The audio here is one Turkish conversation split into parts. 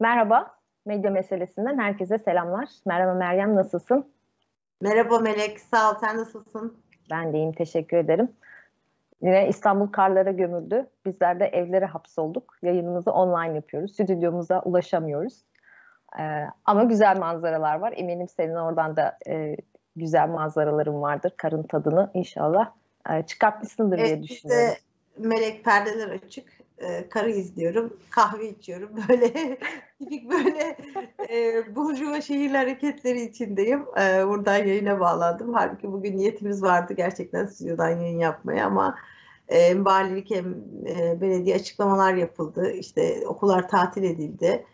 Merhaba, medya meselesinden herkese selamlar. Merhaba Meryem, nasılsın? Merhaba Melek, sağ ol. Sen nasılsın? Ben de iyiyim, teşekkür ederim. Yine İstanbul karlara gömüldü. Bizler de evlere hapsolduk. Yayınımızı online yapıyoruz. Stüdyomuza ulaşamıyoruz. Ee, ama güzel manzaralar var. Eminim senin oradan da e, güzel manzaraların vardır. Karın tadını inşallah e, çıkartmışsındır evet, diye düşünüyorum. Işte, melek perdeler açık e, karı izliyorum, kahve içiyorum. Böyle tipik böyle e, burjuva şehir hareketleri içindeyim. E, buradan yayına bağlandım. Halbuki bugün niyetimiz vardı gerçekten stüdyodan yayın yapmaya ama e, valilik hem e, belediye açıklamalar yapıldı. İşte okullar tatil edildi.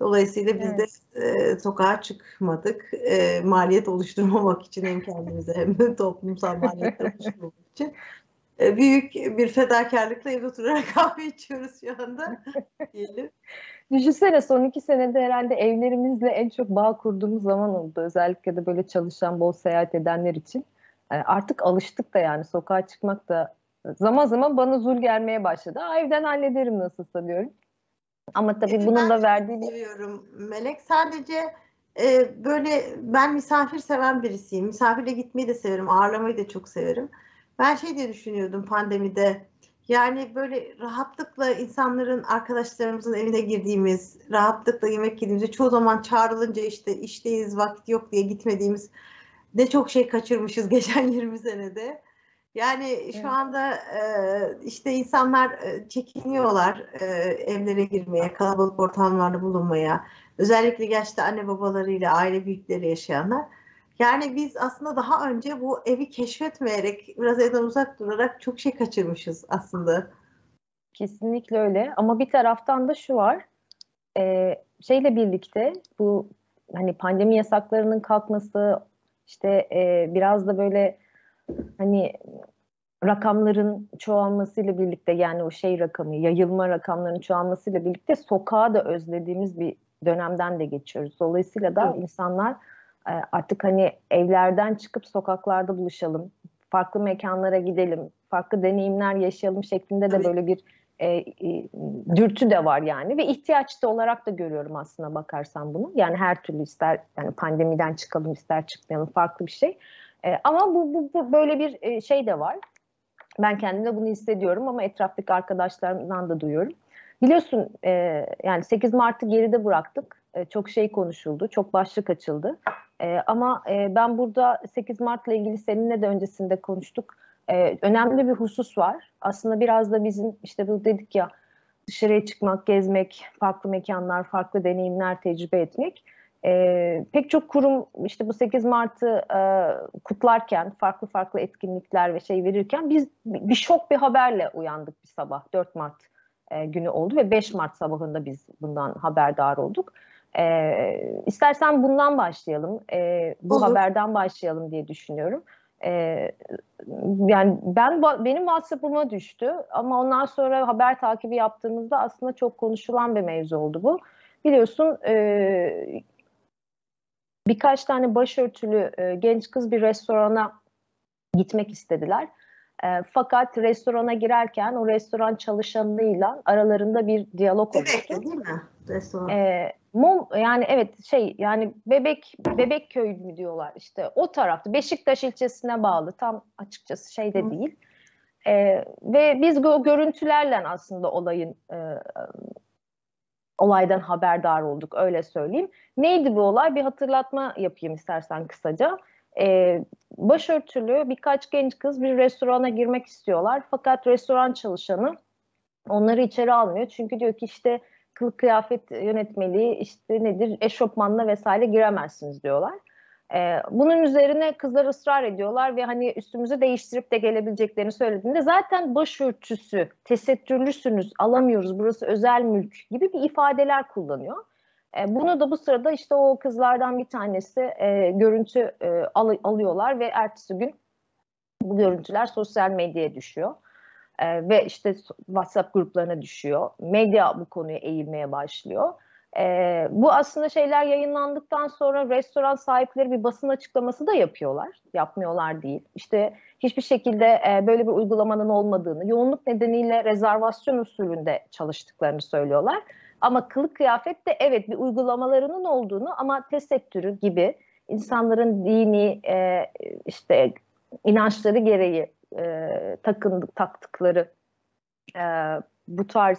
Dolayısıyla biz evet. de e, sokağa çıkmadık. E, maliyet oluşturmamak için hem kendimize hem de toplumsal maliyet oluşturmamak için. E, büyük bir fedakarlıkla evde oturarak kahve içiyoruz şu anda diyelim. Düşünsene son iki senede herhalde evlerimizle en çok bağ kurduğumuz zaman oldu. Özellikle de böyle çalışan, bol seyahat edenler için. Yani e, artık alıştık da yani sokağa çıkmak da zaman zaman bana zul gelmeye başladı. Aa, evden hallederim nasılsa diyorum. Ama tabii evet, bunun da verdiği seviyorum Melek. Sadece e, böyle ben misafir seven birisiyim. Misafirle gitmeyi de severim. Ağırlamayı da çok severim. Ben şey diye düşünüyordum pandemide. Yani böyle rahatlıkla insanların, arkadaşlarımızın evine girdiğimiz, rahatlıkla yemek yediğimiz, çoğu zaman çağrılınca işte işteyiz, vakit yok diye gitmediğimiz ne çok şey kaçırmışız geçen 20 senede. Yani şu anda e, işte insanlar e, çekiniyorlar e, evlere girmeye, kalabalık ortamlarda bulunmaya. Özellikle yaşlı anne babalarıyla, aile büyükleri yaşayanlar. Yani biz aslında daha önce bu evi keşfetmeyerek, biraz evden uzak durarak çok şey kaçırmışız aslında. Kesinlikle öyle ama bir taraftan da şu var, e, şeyle birlikte bu hani pandemi yasaklarının kalkması, işte e, biraz da böyle hani rakamların çoğalmasıyla birlikte yani o şey rakamı, yayılma rakamlarının çoğalmasıyla birlikte sokağa da özlediğimiz bir dönemden de geçiyoruz. Dolayısıyla da evet. insanlar artık hani evlerden çıkıp sokaklarda buluşalım, farklı mekanlara gidelim, farklı deneyimler yaşayalım şeklinde de böyle bir e, e, dürtü de var yani ve ihtiyaç da olarak da görüyorum aslında bakarsan bunu. Yani her türlü ister yani pandemiden çıkalım ister çıkmayalım farklı bir şey. E, ama bu, bu, bu böyle bir e, şey de var. Ben kendimde bunu hissediyorum ama etraftaki arkadaşlarımdan da duyuyorum. Biliyorsun e, yani 8 Mart'ı geride bıraktık. E, çok şey konuşuldu, çok başlık açıldı. E, ama e, ben burada 8 Mart'la ilgili seninle de öncesinde konuştuk. E, önemli bir husus var. Aslında biraz da bizim işte bu dedik ya dışarıya çıkmak, gezmek, farklı mekanlar, farklı deneyimler tecrübe etmek. E, pek çok kurum işte bu 8 Mart'ı e, kutlarken, farklı farklı etkinlikler ve şey verirken biz bir şok bir haberle uyandık bir sabah. 4 Mart e, günü oldu ve 5 Mart sabahında biz bundan haberdar olduk. E, istersen bundan başlayalım, e, bu Olur. haberden başlayalım diye düşünüyorum. E, yani ben benim WhatsApp'ıma düştü ama ondan sonra haber takibi yaptığımızda aslında çok konuşulan bir mevzu oldu bu. Biliyorsun e, birkaç tane başörtülü e, genç kız bir restorana gitmek istediler. E, fakat restorana girerken o restoran çalışanıyla aralarında bir diyalog oluştu. Evet, değil mi? Restoran. E, Mum yani evet şey yani Bebek Bebek köy mü diyorlar işte o tarafta Beşiktaş ilçesine bağlı tam açıkçası şey de değil. E, ve biz o görüntülerle aslında olayın e, olaydan haberdar olduk öyle söyleyeyim. Neydi bu olay? Bir hatırlatma yapayım istersen kısaca. Ee, başörtülü birkaç genç kız bir restorana girmek istiyorlar. Fakat restoran çalışanı onları içeri almıyor. Çünkü diyor ki işte kılık kıyafet yönetmeliği işte nedir eşofmanla vesaire giremezsiniz diyorlar. Ee, bunun üzerine kızlar ısrar ediyorlar ve hani üstümüzü değiştirip de gelebileceklerini söylediğinde zaten başörtüsü, tesettürlüsünüz, alamıyoruz burası özel mülk gibi bir ifadeler kullanıyor. E, bunu da bu sırada işte o kızlardan bir tanesi e, görüntü e, al, alıyorlar ve ertesi gün bu görüntüler sosyal medyaya düşüyor. E, ve işte WhatsApp gruplarına düşüyor. Medya bu konuya eğilmeye başlıyor. E, bu aslında şeyler yayınlandıktan sonra restoran sahipleri bir basın açıklaması da yapıyorlar. Yapmıyorlar değil. İşte hiçbir şekilde e, böyle bir uygulamanın olmadığını, yoğunluk nedeniyle rezervasyon usulünde çalıştıklarını söylüyorlar. Ama kılık kıyafet de evet bir uygulamalarının olduğunu ama tesettürü gibi insanların dini e, işte inançları gereği e, takındık taktıkları e, bu tarz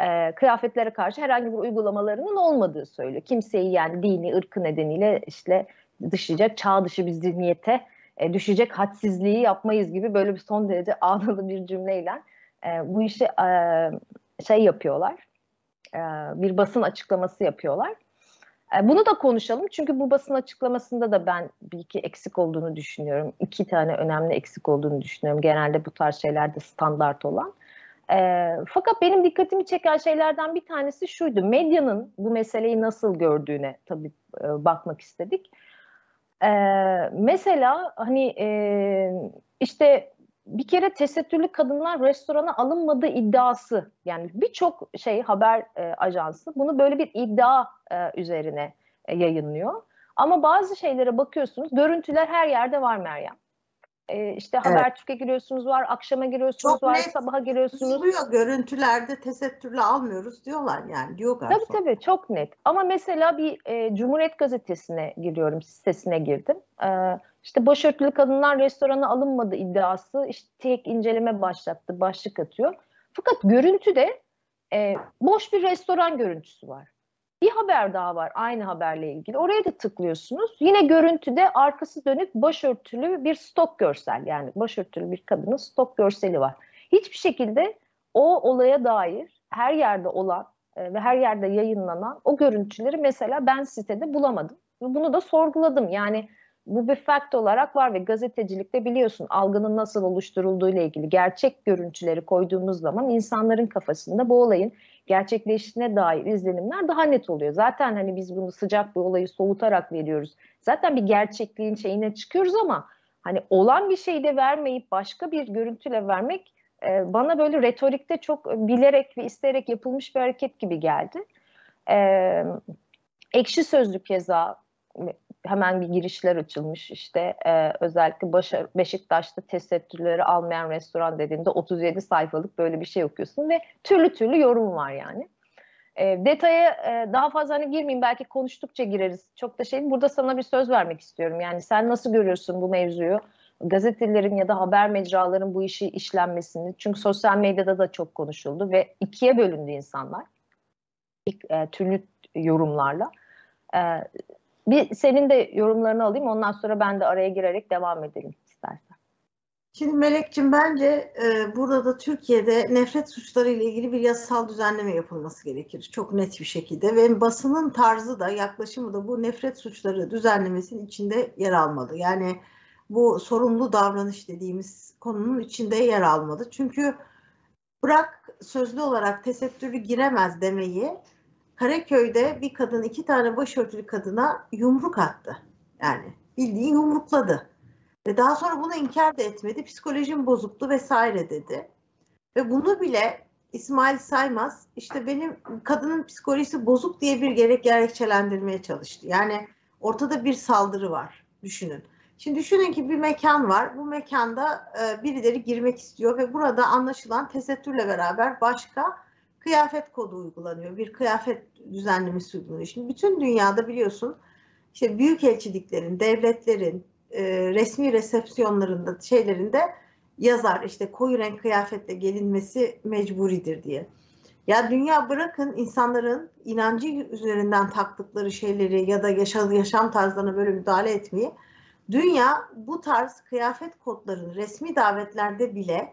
e, kıyafetlere karşı herhangi bir uygulamalarının olmadığı söylüyor. Kimseyi yani dini, ırkı nedeniyle işte dışlayacak, çağ dışı bir zihniyete e, düşecek hadsizliği yapmayız gibi böyle bir son derece ağdalı bir cümleyle e, bu işi e, şey yapıyorlar. E, bir basın açıklaması yapıyorlar. E, bunu da konuşalım çünkü bu basın açıklamasında da ben bir iki eksik olduğunu düşünüyorum. İki tane önemli eksik olduğunu düşünüyorum. Genelde bu tarz şeylerde standart olan. E, fakat benim dikkatimi çeken şeylerden bir tanesi şuydu. Medyanın bu meseleyi nasıl gördüğüne tabii e, bakmak istedik. E, mesela hani e, işte bir kere tesettürlü kadınlar restorana alınmadığı iddiası yani birçok şey haber e, ajansı bunu böyle bir iddia e, üzerine e, yayınlıyor. Ama bazı şeylere bakıyorsunuz görüntüler her yerde var Meryem. E, işte evet. Habertürk'e giriyorsunuz var, akşama giriyorsunuz Çok var, net sabaha giriyorsunuz. Yazılıyor görüntülerde tesettürlü almıyoruz diyorlar yani diyor galiba. Tabii tabii çok net. Ama mesela bir e, Cumhuriyet Gazetesi'ne giriyorum, sitesine girdim. E, işte başörtülü kadınlar restorana alınmadı iddiası işte tek inceleme başlattı, başlık atıyor. Fakat görüntüde e, boş bir restoran görüntüsü var. Bir haber daha var aynı haberle ilgili. Oraya da tıklıyorsunuz. Yine görüntüde arkası dönük başörtülü bir stok görsel. Yani başörtülü bir kadının stok görseli var. Hiçbir şekilde o olaya dair her yerde olan e, ve her yerde yayınlanan o görüntüleri mesela ben sitede bulamadım. Bunu da sorguladım. Yani bu bir fact olarak var ve gazetecilikte biliyorsun algının nasıl oluşturulduğu ile ilgili gerçek görüntüleri koyduğumuz zaman insanların kafasında bu olayın gerçekleştiğine dair izlenimler daha net oluyor. Zaten hani biz bunu sıcak bir olayı soğutarak veriyoruz. Zaten bir gerçekliğin şeyine çıkıyoruz ama hani olan bir şeyi de vermeyip başka bir görüntüyle vermek e, bana böyle retorikte çok bilerek ve isteyerek yapılmış bir hareket gibi geldi. E, ekşi sözlük keza hemen bir girişler açılmış işte e, özellikle Başar, Beşiktaş'ta tesettürleri almayan restoran dediğinde 37 sayfalık böyle bir şey okuyorsun ve türlü türlü yorum var yani. E, detaya e, daha fazla hani girmeyeyim belki konuştukça gireriz. Çok da şey burada sana bir söz vermek istiyorum. Yani sen nasıl görüyorsun bu mevzuyu? Gazetelerin ya da haber mecraların bu işi işlenmesini. Çünkü sosyal medyada da çok konuşuldu ve ikiye bölündü insanlar. E, türlü yorumlarla. E, bir senin de yorumlarını alayım ondan sonra ben de araya girerek devam edelim istersen. Şimdi Melek'ciğim bence e, burada da Türkiye'de nefret suçları ile ilgili bir yasal düzenleme yapılması gerekir. Çok net bir şekilde ve basının tarzı da yaklaşımı da bu nefret suçları düzenlemesinin içinde yer almalı. Yani bu sorumlu davranış dediğimiz konunun içinde yer almalı. Çünkü bırak sözlü olarak tesettürlü giremez demeyi Karaköy'de bir kadın iki tane başörtülü kadına yumruk attı. Yani bildiği yumrukladı. Ve daha sonra bunu inkar da etmedi. Psikolojim bozuktu vesaire dedi. Ve bunu bile İsmail Saymaz işte benim kadının psikolojisi bozuk diye bir gerek gerekçelendirmeye çalıştı. Yani ortada bir saldırı var. Düşünün. Şimdi düşünün ki bir mekan var. Bu mekanda e, birileri girmek istiyor ve burada anlaşılan tesettürle beraber başka kıyafet kodu uygulanıyor. Bir kıyafet düzenlemesi uygulanıyor. Şimdi bütün dünyada biliyorsun işte büyük elçiliklerin, devletlerin, e, resmi resepsiyonlarında şeylerinde yazar işte koyu renk kıyafetle gelinmesi mecburidir diye. Ya dünya bırakın insanların inancı üzerinden taktıkları şeyleri ya da yaşam, yaşam tarzlarına böyle müdahale etmeyi. Dünya bu tarz kıyafet kodlarını resmi davetlerde bile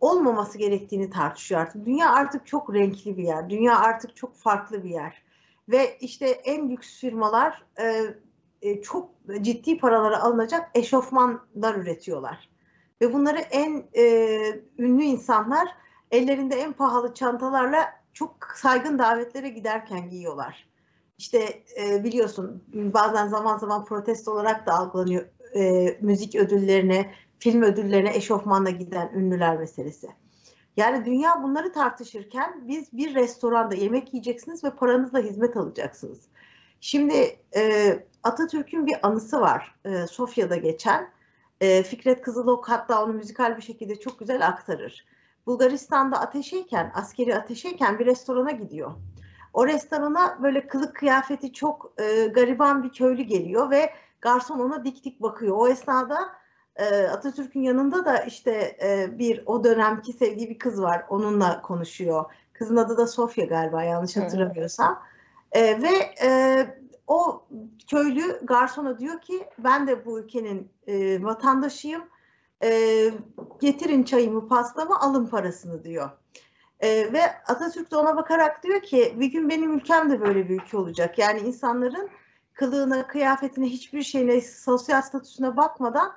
olmaması gerektiğini tartışıyor artık. Dünya artık çok renkli bir yer. Dünya artık çok farklı bir yer. Ve işte en lüks firmalar e, e, çok ciddi paralara alınacak eşofmanlar üretiyorlar. Ve bunları en e, ünlü insanlar ellerinde en pahalı çantalarla çok saygın davetlere giderken giyiyorlar. İşte e, biliyorsun bazen zaman zaman protesto olarak da algılanıyor e, müzik ödüllerine, film ödüllerine eşofmanla giden ünlüler meselesi. Yani dünya bunları tartışırken biz bir restoranda yemek yiyeceksiniz ve paranızla hizmet alacaksınız. Şimdi e, Atatürk'ün bir anısı var e, Sofya'da geçen. E, Fikret Kızılok hatta onu müzikal bir şekilde çok güzel aktarır. Bulgaristan'da ateşeyken, askeri ateşeyken bir restorana gidiyor. O restorana böyle kılık kıyafeti çok e, gariban bir köylü geliyor ve garson ona dik dik bakıyor. O esnada Atatürk'ün yanında da işte e, bir o dönemki sevdiği bir kız var. Onunla konuşuyor. Kızın adı da Sofya galiba yanlış hatırlamıyorsam. E, ve e, o köylü garsona diyor ki ben de bu ülkenin e, vatandaşıyım. Getirin çayımı pastamı alın parasını diyor. Ve Atatürk de ona bakarak diyor ki bir gün benim ülkem de böyle bir ülke olacak. Yani insanların kılığına, kıyafetine, hiçbir şeyine, sosyal statüsüne bakmadan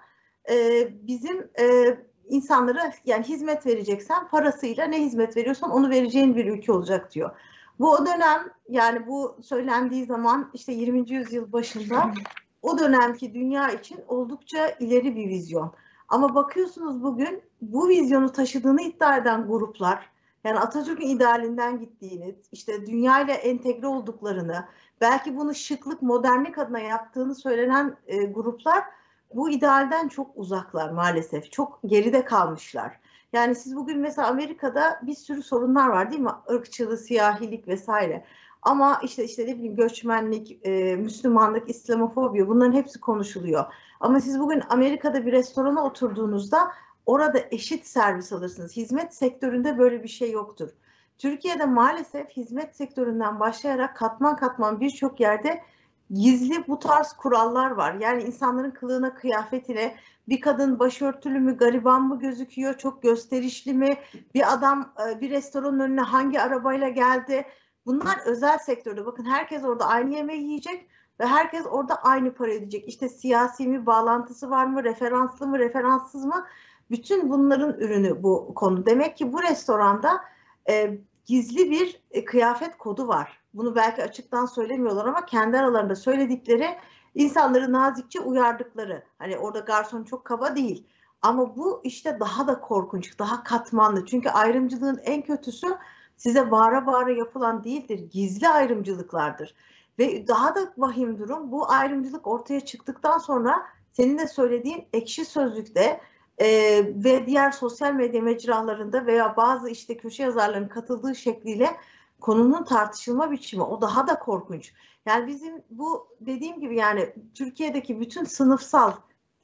e, bizim e, insanlara yani hizmet vereceksen parasıyla ne hizmet veriyorsan onu vereceğin bir ülke olacak diyor. Bu o dönem yani bu söylendiği zaman işte 20. yüzyıl başında o dönemki dünya için oldukça ileri bir vizyon. Ama bakıyorsunuz bugün bu vizyonu taşıdığını iddia eden gruplar yani Atatürk'ün idealinden gittiğini, işte dünya ile entegre olduklarını, belki bunu şıklık, modernlik adına yaptığını söylenen e, gruplar bu idealden çok uzaklar maalesef. Çok geride kalmışlar. Yani siz bugün mesela Amerika'da bir sürü sorunlar var değil mi? Irkçılık, siyahilik vesaire. Ama işte işte ne bileyim göçmenlik, e, Müslümanlık, İslamofobi bunların hepsi konuşuluyor. Ama siz bugün Amerika'da bir restorana oturduğunuzda orada eşit servis alırsınız. Hizmet sektöründe böyle bir şey yoktur. Türkiye'de maalesef hizmet sektöründen başlayarak katman katman birçok yerde gizli bu tarz kurallar var. Yani insanların kılığına, kıyafetine bir kadın başörtülü mü, gariban mı gözüküyor, çok gösterişli mi, bir adam e, bir restoranın önüne hangi arabayla geldi. Bunlar özel sektörde. Bakın herkes orada aynı yemeği yiyecek ve herkes orada aynı para ödeyecek. İşte siyasi mi, bağlantısı var mı, referanslı mı, referanssız mı? Bütün bunların ürünü bu konu. Demek ki bu restoranda e, gizli bir e, kıyafet kodu var. Bunu belki açıktan söylemiyorlar ama kendi aralarında söyledikleri insanları nazikçe uyardıkları. Hani orada garson çok kaba değil. Ama bu işte daha da korkunç, daha katmanlı. Çünkü ayrımcılığın en kötüsü size bağıra bağıra yapılan değildir. Gizli ayrımcılıklardır. Ve daha da vahim durum bu ayrımcılık ortaya çıktıktan sonra senin de söylediğin ekşi sözlükte e, ve diğer sosyal medya mecralarında veya bazı işte köşe yazarlarının katıldığı şekliyle konunun tartışılma biçimi o daha da korkunç. Yani bizim bu dediğim gibi yani Türkiye'deki bütün sınıfsal,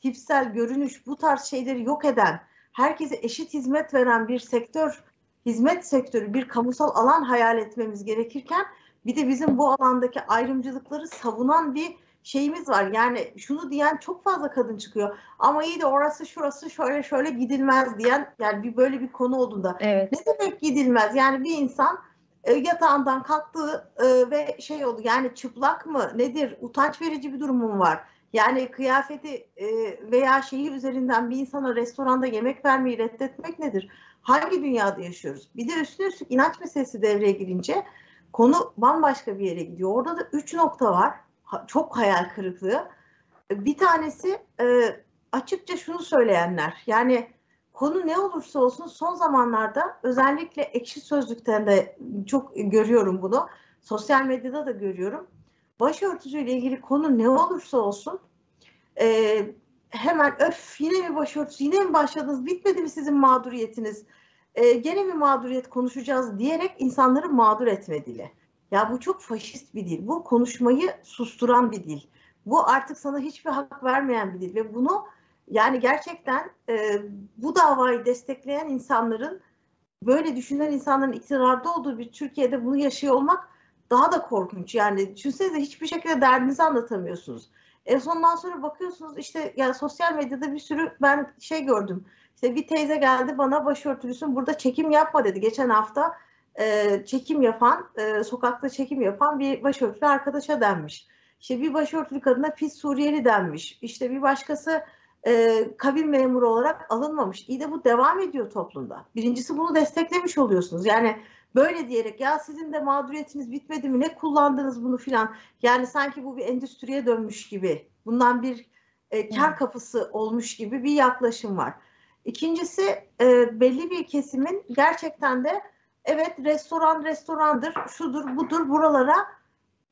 tipsel görünüş bu tarz şeyleri yok eden, herkese eşit hizmet veren bir sektör, hizmet sektörü, bir kamusal alan hayal etmemiz gerekirken bir de bizim bu alandaki ayrımcılıkları savunan bir şeyimiz var. Yani şunu diyen çok fazla kadın çıkıyor. Ama iyi de orası şurası şöyle şöyle gidilmez diyen yani bir böyle bir konu olduğunda. Evet. Ne demek gidilmez? Yani bir insan e, yatağından kalktı e, ve şey oldu yani çıplak mı nedir utanç verici bir durumum var. Yani kıyafeti e, veya şeyi üzerinden bir insana restoranda yemek vermeyi reddetmek nedir? Hangi dünyada yaşıyoruz? Bir de üstüne üstlük inanç meselesi devreye girince konu bambaşka bir yere gidiyor. Orada da üç nokta var. Çok hayal kırıklığı. Bir tanesi açıkça şunu söyleyenler. Yani konu ne olursa olsun son zamanlarda özellikle ekşi sözlükten de çok görüyorum bunu. Sosyal medyada da görüyorum. Başörtüsüyle ilgili konu ne olursa olsun e, hemen öf yine mi başörtüsü yine mi başladınız bitmedi mi sizin mağduriyetiniz e, gene mi mağduriyet konuşacağız diyerek insanları mağdur etme dili. Ya bu çok faşist bir dil. Bu konuşmayı susturan bir dil. Bu artık sana hiçbir hak vermeyen bir dil ve bunu yani gerçekten e, bu davayı destekleyen insanların böyle düşünen insanların iktidarda olduğu bir Türkiye'de bunu yaşıyor olmak daha da korkunç. Yani düşünsenize hiçbir şekilde derdinizi anlatamıyorsunuz. En sondan sonra bakıyorsunuz işte yani sosyal medyada bir sürü ben şey gördüm. İşte bir teyze geldi bana başörtülüsün burada çekim yapma dedi. Geçen hafta e, çekim yapan, e, sokakta çekim yapan bir başörtülü arkadaşa denmiş. İşte bir başörtülü kadına pis Suriyeli denmiş. İşte bir başkası e, kabin memuru olarak alınmamış. İyi de bu devam ediyor toplumda. Birincisi bunu desteklemiş oluyorsunuz. Yani böyle diyerek ya sizin de mağduriyetiniz bitmedi mi ne kullandınız bunu filan. Yani sanki bu bir endüstriye dönmüş gibi. Bundan bir e, kar kapısı olmuş gibi bir yaklaşım var. İkincisi e, belli bir kesimin gerçekten de evet restoran restorandır, şudur budur buralara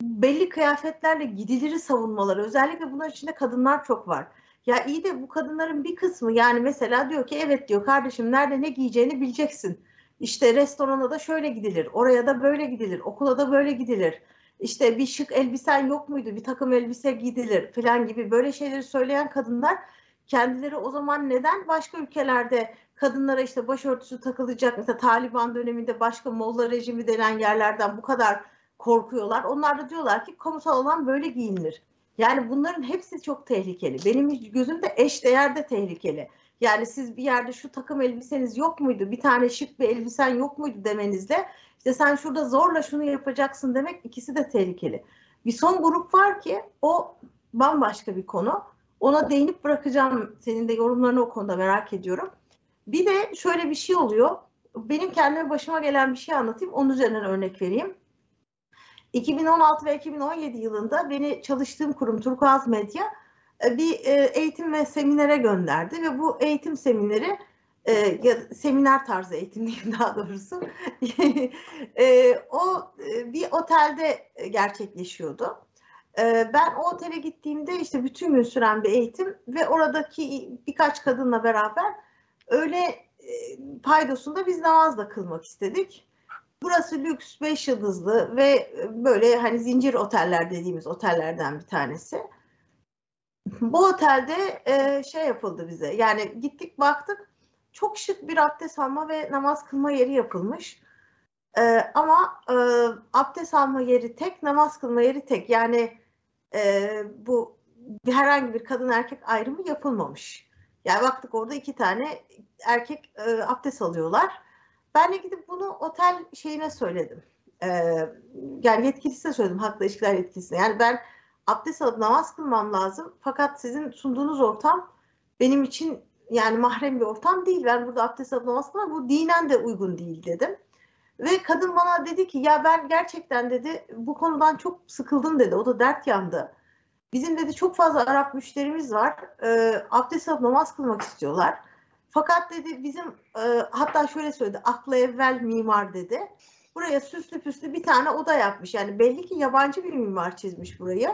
belli kıyafetlerle gidiliri savunmaları. Özellikle bunlar içinde kadınlar çok var. Ya iyi de bu kadınların bir kısmı yani mesela diyor ki evet diyor kardeşim nerede ne giyeceğini bileceksin. İşte restorana da şöyle gidilir, oraya da böyle gidilir, okula da böyle gidilir. İşte bir şık elbisen yok muydu, bir takım elbise gidilir falan gibi böyle şeyleri söyleyen kadınlar kendileri o zaman neden başka ülkelerde kadınlara işte başörtüsü takılacak mesela Taliban döneminde başka Molla rejimi denen yerlerden bu kadar korkuyorlar. Onlar da diyorlar ki kamusal alan böyle giyinilir. Yani bunların hepsi çok tehlikeli. Benim gözümde eş değerde tehlikeli. Yani siz bir yerde şu takım elbiseniz yok muydu? Bir tane şık bir elbisen yok muydu demenizle işte sen şurada zorla şunu yapacaksın demek ikisi de tehlikeli. Bir son grup var ki o bambaşka bir konu. Ona değinip bırakacağım. Senin de yorumlarını o konuda merak ediyorum. Bir de şöyle bir şey oluyor. Benim kendime başıma gelen bir şey anlatayım. Onun üzerinden örnek vereyim. 2016 ve 2017 yılında beni çalıştığım kurum Turkuaz Medya e, bir e, eğitim ve seminere gönderdi ve bu eğitim semineri e, ya seminer tarzı eğitim diyeyim daha doğrusu o bir otelde gerçekleşiyordu. ben o otele gittiğimde işte bütün gün süren bir eğitim ve oradaki birkaç kadınla beraber öyle e, paydosunda biz namazla kılmak istedik. Burası lüks, beş yıldızlı ve böyle hani zincir oteller dediğimiz otellerden bir tanesi. Bu otelde e, şey yapıldı bize. Yani gittik baktık çok şık bir abdest alma ve namaz kılma yeri yapılmış. E, ama e, abdest alma yeri tek, namaz kılma yeri tek. Yani e, bu herhangi bir kadın erkek ayrımı yapılmamış. Yani baktık orada iki tane erkek e, abdest alıyorlar. Ben de gidip bunu otel şeyine söyledim. E, yani yetkilisine söyledim, haklı ilişkiler yetkilisine. Yani ben abdest alıp namaz kılmam lazım. Fakat sizin sunduğunuz ortam benim için yani mahrem bir ortam değil. Ben burada abdest alıp namaz kılmam. Bu dinen de uygun değil dedim. Ve kadın bana dedi ki ya ben gerçekten dedi bu konudan çok sıkıldım dedi. O da dert yandı. Bizim dedi çok fazla Arap müşterimiz var. E, abdest alıp namaz kılmak istiyorlar. Fakat dedi bizim e, hatta şöyle söyledi akla evvel mimar dedi. Buraya süslü püslü bir tane oda yapmış. Yani belli ki yabancı bir mimar çizmiş burayı.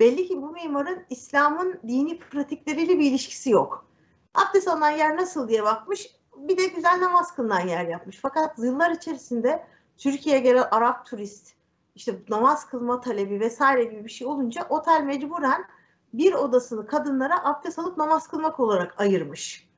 Belli ki bu mimarın İslam'ın dini pratikleriyle bir ilişkisi yok. Abdest alınan yer nasıl diye bakmış. Bir de güzel namaz kılınan yer yapmış. Fakat yıllar içerisinde Türkiye'ye gelen Arap turist, işte namaz kılma talebi vesaire gibi bir şey olunca otel mecburen bir odasını kadınlara abdest alıp namaz kılmak olarak ayırmış.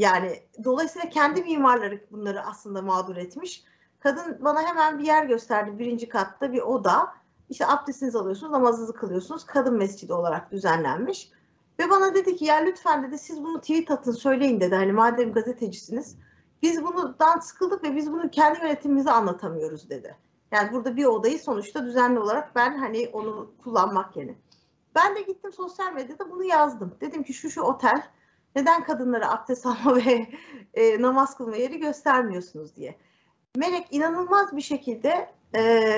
Yani dolayısıyla kendi mimarları bunları aslında mağdur etmiş. Kadın bana hemen bir yer gösterdi. Birinci katta bir oda. İşte abdestinizi alıyorsunuz, namazınızı kılıyorsunuz. Kadın mescidi olarak düzenlenmiş. Ve bana dedi ki ya lütfen dedi siz bunu tweet atın söyleyin dedi. Hani madem gazetecisiniz. Biz bundan sıkıldık ve biz bunu kendi yönetimimize anlatamıyoruz dedi. Yani burada bir odayı sonuçta düzenli olarak ben hani onu kullanmak yerine. Ben de gittim sosyal medyada bunu yazdım. Dedim ki şu şu otel neden kadınlara abdest alma ve e, namaz kılma yeri göstermiyorsunuz diye. Melek inanılmaz bir şekilde e,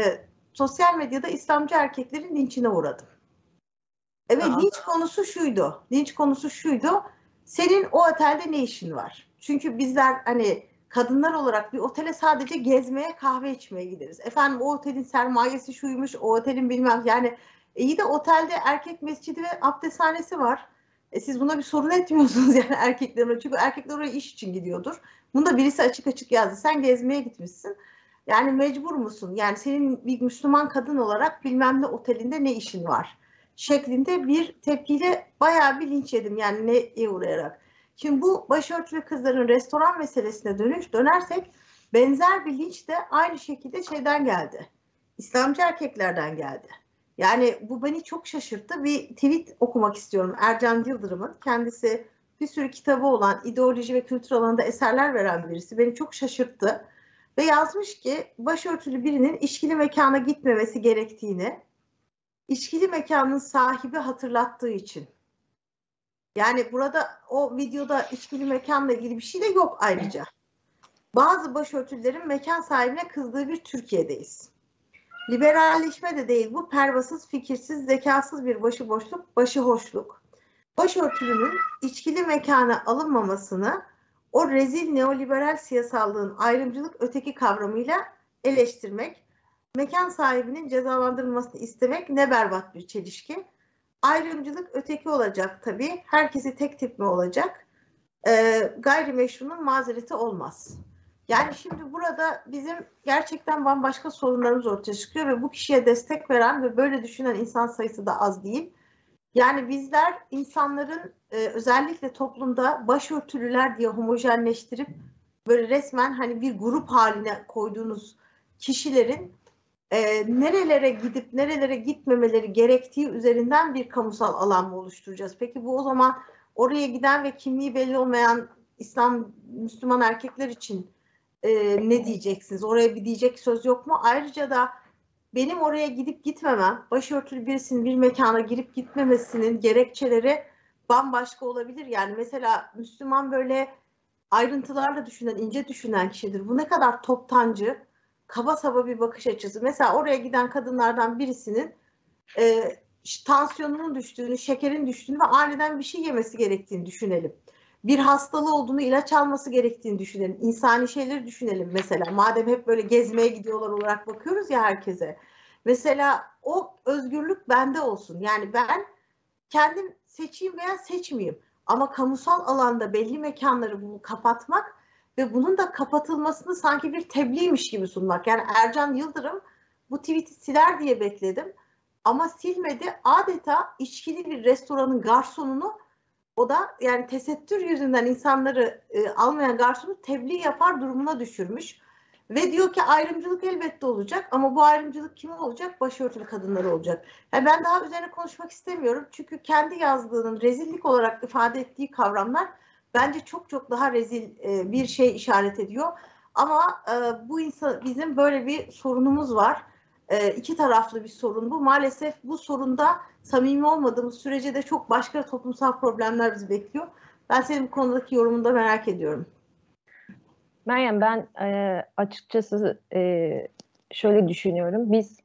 sosyal medyada İslamcı erkeklerin linçine uğradım. Evet linç konusu şuydu. Linç konusu şuydu. Senin o otelde ne işin var? Çünkü bizler hani kadınlar olarak bir otele sadece gezmeye, kahve içmeye gideriz. Efendim o otelin sermayesi şuymuş, o otelin bilmem yani iyi de otelde erkek mescidi ve abdesthanesi var. E siz buna bir sorun etmiyorsunuz yani erkeklerin. Çünkü erkekler oraya iş için gidiyordur. Bunu da birisi açık açık yazdı. Sen gezmeye gitmişsin. Yani mecbur musun? Yani senin bir Müslüman kadın olarak bilmem ne otelinde ne işin var? Şeklinde bir tepkiyle bayağı bir linç yedim yani neye uğrayarak. Şimdi bu başörtülü kızların restoran meselesine dönüş dönersek benzer bir linç de aynı şekilde şeyden geldi. İslamcı erkeklerden geldi. Yani bu beni çok şaşırttı. Bir tweet okumak istiyorum Ercan Yıldırım'ın. Kendisi bir sürü kitabı olan ideoloji ve kültür alanında eserler veren birisi. Beni çok şaşırttı. Ve yazmış ki başörtülü birinin işkili mekana gitmemesi gerektiğini işkili mekanın sahibi hatırlattığı için. Yani burada o videoda işkili mekanla ilgili bir şey de yok ayrıca. Bazı başörtülerin mekan sahibine kızdığı bir Türkiye'deyiz. Liberalleşme de değil bu. Pervasız, fikirsiz, zekasız bir başıboşluk, başıhoşluk. Başörtülünün içkili mekana alınmamasını o rezil neoliberal siyasallığın ayrımcılık öteki kavramıyla eleştirmek, mekan sahibinin cezalandırılmasını istemek ne berbat bir çelişki. Ayrımcılık öteki olacak tabii. Herkesi tek tip mi olacak? Ee, gayrimeşrunun mazereti olmaz. Yani şimdi burada bizim gerçekten bambaşka sorunlarımız ortaya çıkıyor ve bu kişiye destek veren ve böyle düşünen insan sayısı da az değil. Yani bizler insanların e, özellikle toplumda başörtülüler diye homojenleştirip böyle resmen hani bir grup haline koyduğunuz kişilerin e, nerelere gidip nerelere gitmemeleri gerektiği üzerinden bir kamusal alan mı oluşturacağız? Peki bu o zaman oraya giden ve kimliği belli olmayan İslam Müslüman erkekler için e, ne diyeceksiniz? Oraya bir diyecek söz yok mu? Ayrıca da benim oraya gidip gitmemem, başörtülü birisinin bir mekana girip gitmemesinin gerekçeleri bambaşka olabilir. Yani mesela Müslüman böyle ayrıntılarla düşünen, ince düşünen kişidir. Bu ne kadar toptancı, kaba saba bir bakış açısı. Mesela oraya giden kadınlardan birisinin e, tansiyonunun düştüğünü, şekerin düştüğünü ve aniden bir şey yemesi gerektiğini düşünelim. Bir hastalığı olduğunu, ilaç alması gerektiğini düşünelim. İnsani şeyleri düşünelim mesela. Madem hep böyle gezmeye gidiyorlar olarak bakıyoruz ya herkese. Mesela o özgürlük bende olsun. Yani ben kendim seçeyim veya seçmeyeyim. Ama kamusal alanda belli mekanları bunu kapatmak ve bunun da kapatılmasını sanki bir tebliğmiş gibi sunmak. Yani Ercan Yıldırım bu tweet'i siler diye bekledim. Ama silmedi. Adeta içkili bir restoranın garsonunu o da yani tesettür yüzünden insanları e, almayan garsonu tebliğ yapar durumuna düşürmüş. Ve diyor ki ayrımcılık elbette olacak ama bu ayrımcılık kim olacak? Başörtülü kadınlar olacak. Yani ben daha üzerine konuşmak istemiyorum. Çünkü kendi yazdığının rezillik olarak ifade ettiği kavramlar bence çok çok daha rezil e, bir şey işaret ediyor. Ama e, bu insan bizim böyle bir sorunumuz var. E, iki taraflı bir sorun bu. Maalesef bu sorunda samimi olmadığımız sürece de çok başka toplumsal problemler bizi bekliyor. Ben senin bu konudaki yorumunu da merak ediyorum. Meryem ben e, açıkçası e, şöyle düşünüyorum. Biz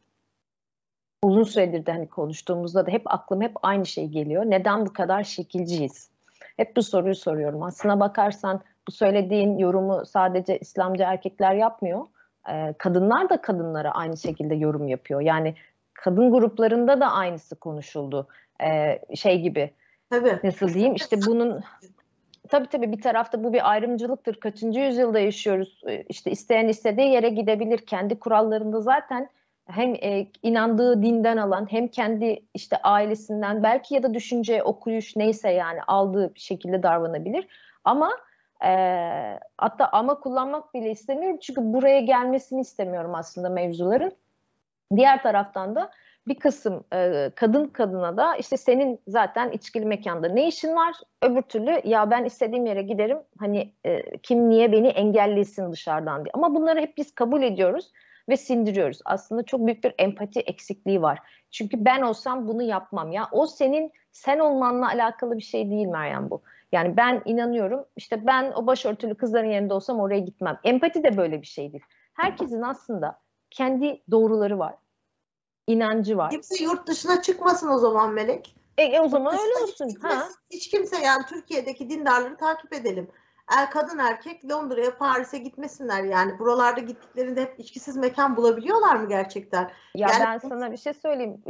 uzun süredir de hani konuştuğumuzda da hep aklım hep aynı şey geliyor. Neden bu kadar şekilciyiz? Hep bu soruyu soruyorum. Aslına bakarsan bu söylediğin yorumu sadece İslamcı erkekler yapmıyor. E, kadınlar da kadınlara aynı şekilde yorum yapıyor. Yani kadın gruplarında da aynısı konuşuldu. E, şey gibi. Tabii. Nasıl diyeyim? İşte bunun tabii tabii bir tarafta bu bir ayrımcılıktır. Kaçıncı yüzyılda yaşıyoruz? İşte isteyen istediği yere gidebilir. Kendi kurallarında zaten hem e, inandığı dinden alan hem kendi işte ailesinden belki ya da düşünce, okuyuş neyse yani aldığı şekilde davranabilir. Ama e, hatta ama kullanmak bile istemiyorum çünkü buraya gelmesini istemiyorum aslında mevzuların. Diğer taraftan da bir kısım e, kadın kadına da işte senin zaten içkili mekanda ne işin var? Öbür türlü ya ben istediğim yere giderim hani e, kim niye beni engellesin dışarıdan diye. Ama bunları hep biz kabul ediyoruz ve sindiriyoruz. Aslında çok büyük bir empati eksikliği var. Çünkü ben olsam bunu yapmam ya. O senin sen olmanla alakalı bir şey değil Meryem bu. Yani ben inanıyorum işte ben o başörtülü kızların yerinde olsam oraya gitmem. Empati de böyle bir şeydir. Herkesin aslında kendi doğruları var inancı var. Kimse yurt dışına çıkmasın o zaman Melek. E, e o zaman öyle olsun. Hiç, ha. hiç kimse yani Türkiye'deki dindarları takip edelim. Er, kadın erkek Londra'ya, Paris'e gitmesinler yani. Buralarda gittiklerinde hep içkisiz mekan bulabiliyorlar mı gerçekten? Ya yani, ben sana bir şey söyleyeyim.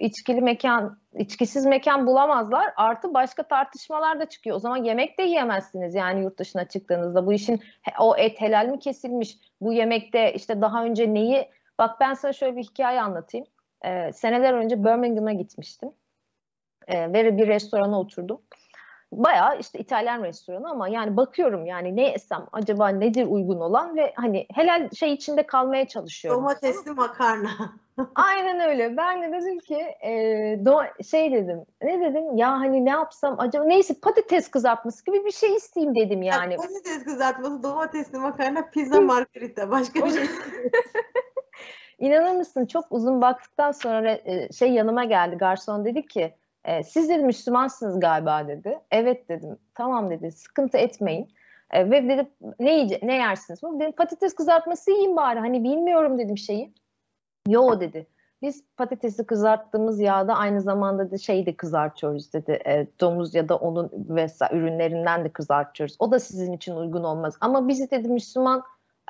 İçkili mekan, içkisiz mekan bulamazlar. Artı başka tartışmalar da çıkıyor. O zaman yemek de yiyemezsiniz yani yurt dışına çıktığınızda. Bu işin o et helal mi kesilmiş? Bu yemekte işte daha önce neyi... Bak ben sana şöyle bir hikaye anlatayım e, seneler önce Birmingham'a gitmiştim. E, ve bir restorana oturdum. Bayağı işte İtalyan restoranı ama yani bakıyorum yani ne yesem acaba nedir uygun olan ve hani helal şey içinde kalmaya çalışıyorum. Domatesli makarna. Aynen öyle. Ben de dedim ki e, do şey dedim. Ne dedim? Ya hani ne yapsam acaba neyse patates kızartması gibi bir şey isteyeyim dedim yani. Ya, patates kızartması, domatesli makarna, pizza margarita başka bir şey. İnanır mısın çok uzun baktıktan sonra e, şey yanıma geldi garson dedi ki e, siz dedi Müslümansınız galiba dedi. Evet dedim tamam dedi sıkıntı etmeyin. E, ve dedi ne, yiyece, ne yersiniz? Dedim patates kızartması yiyeyim bari hani bilmiyorum dedim şeyi. Yo dedi. Biz patatesi kızarttığımız yağda aynı zamanda da şeyi de kızartıyoruz dedi. E, domuz ya da onun vesaire ürünlerinden de kızartıyoruz. O da sizin için uygun olmaz. Ama bizi dedi Müslüman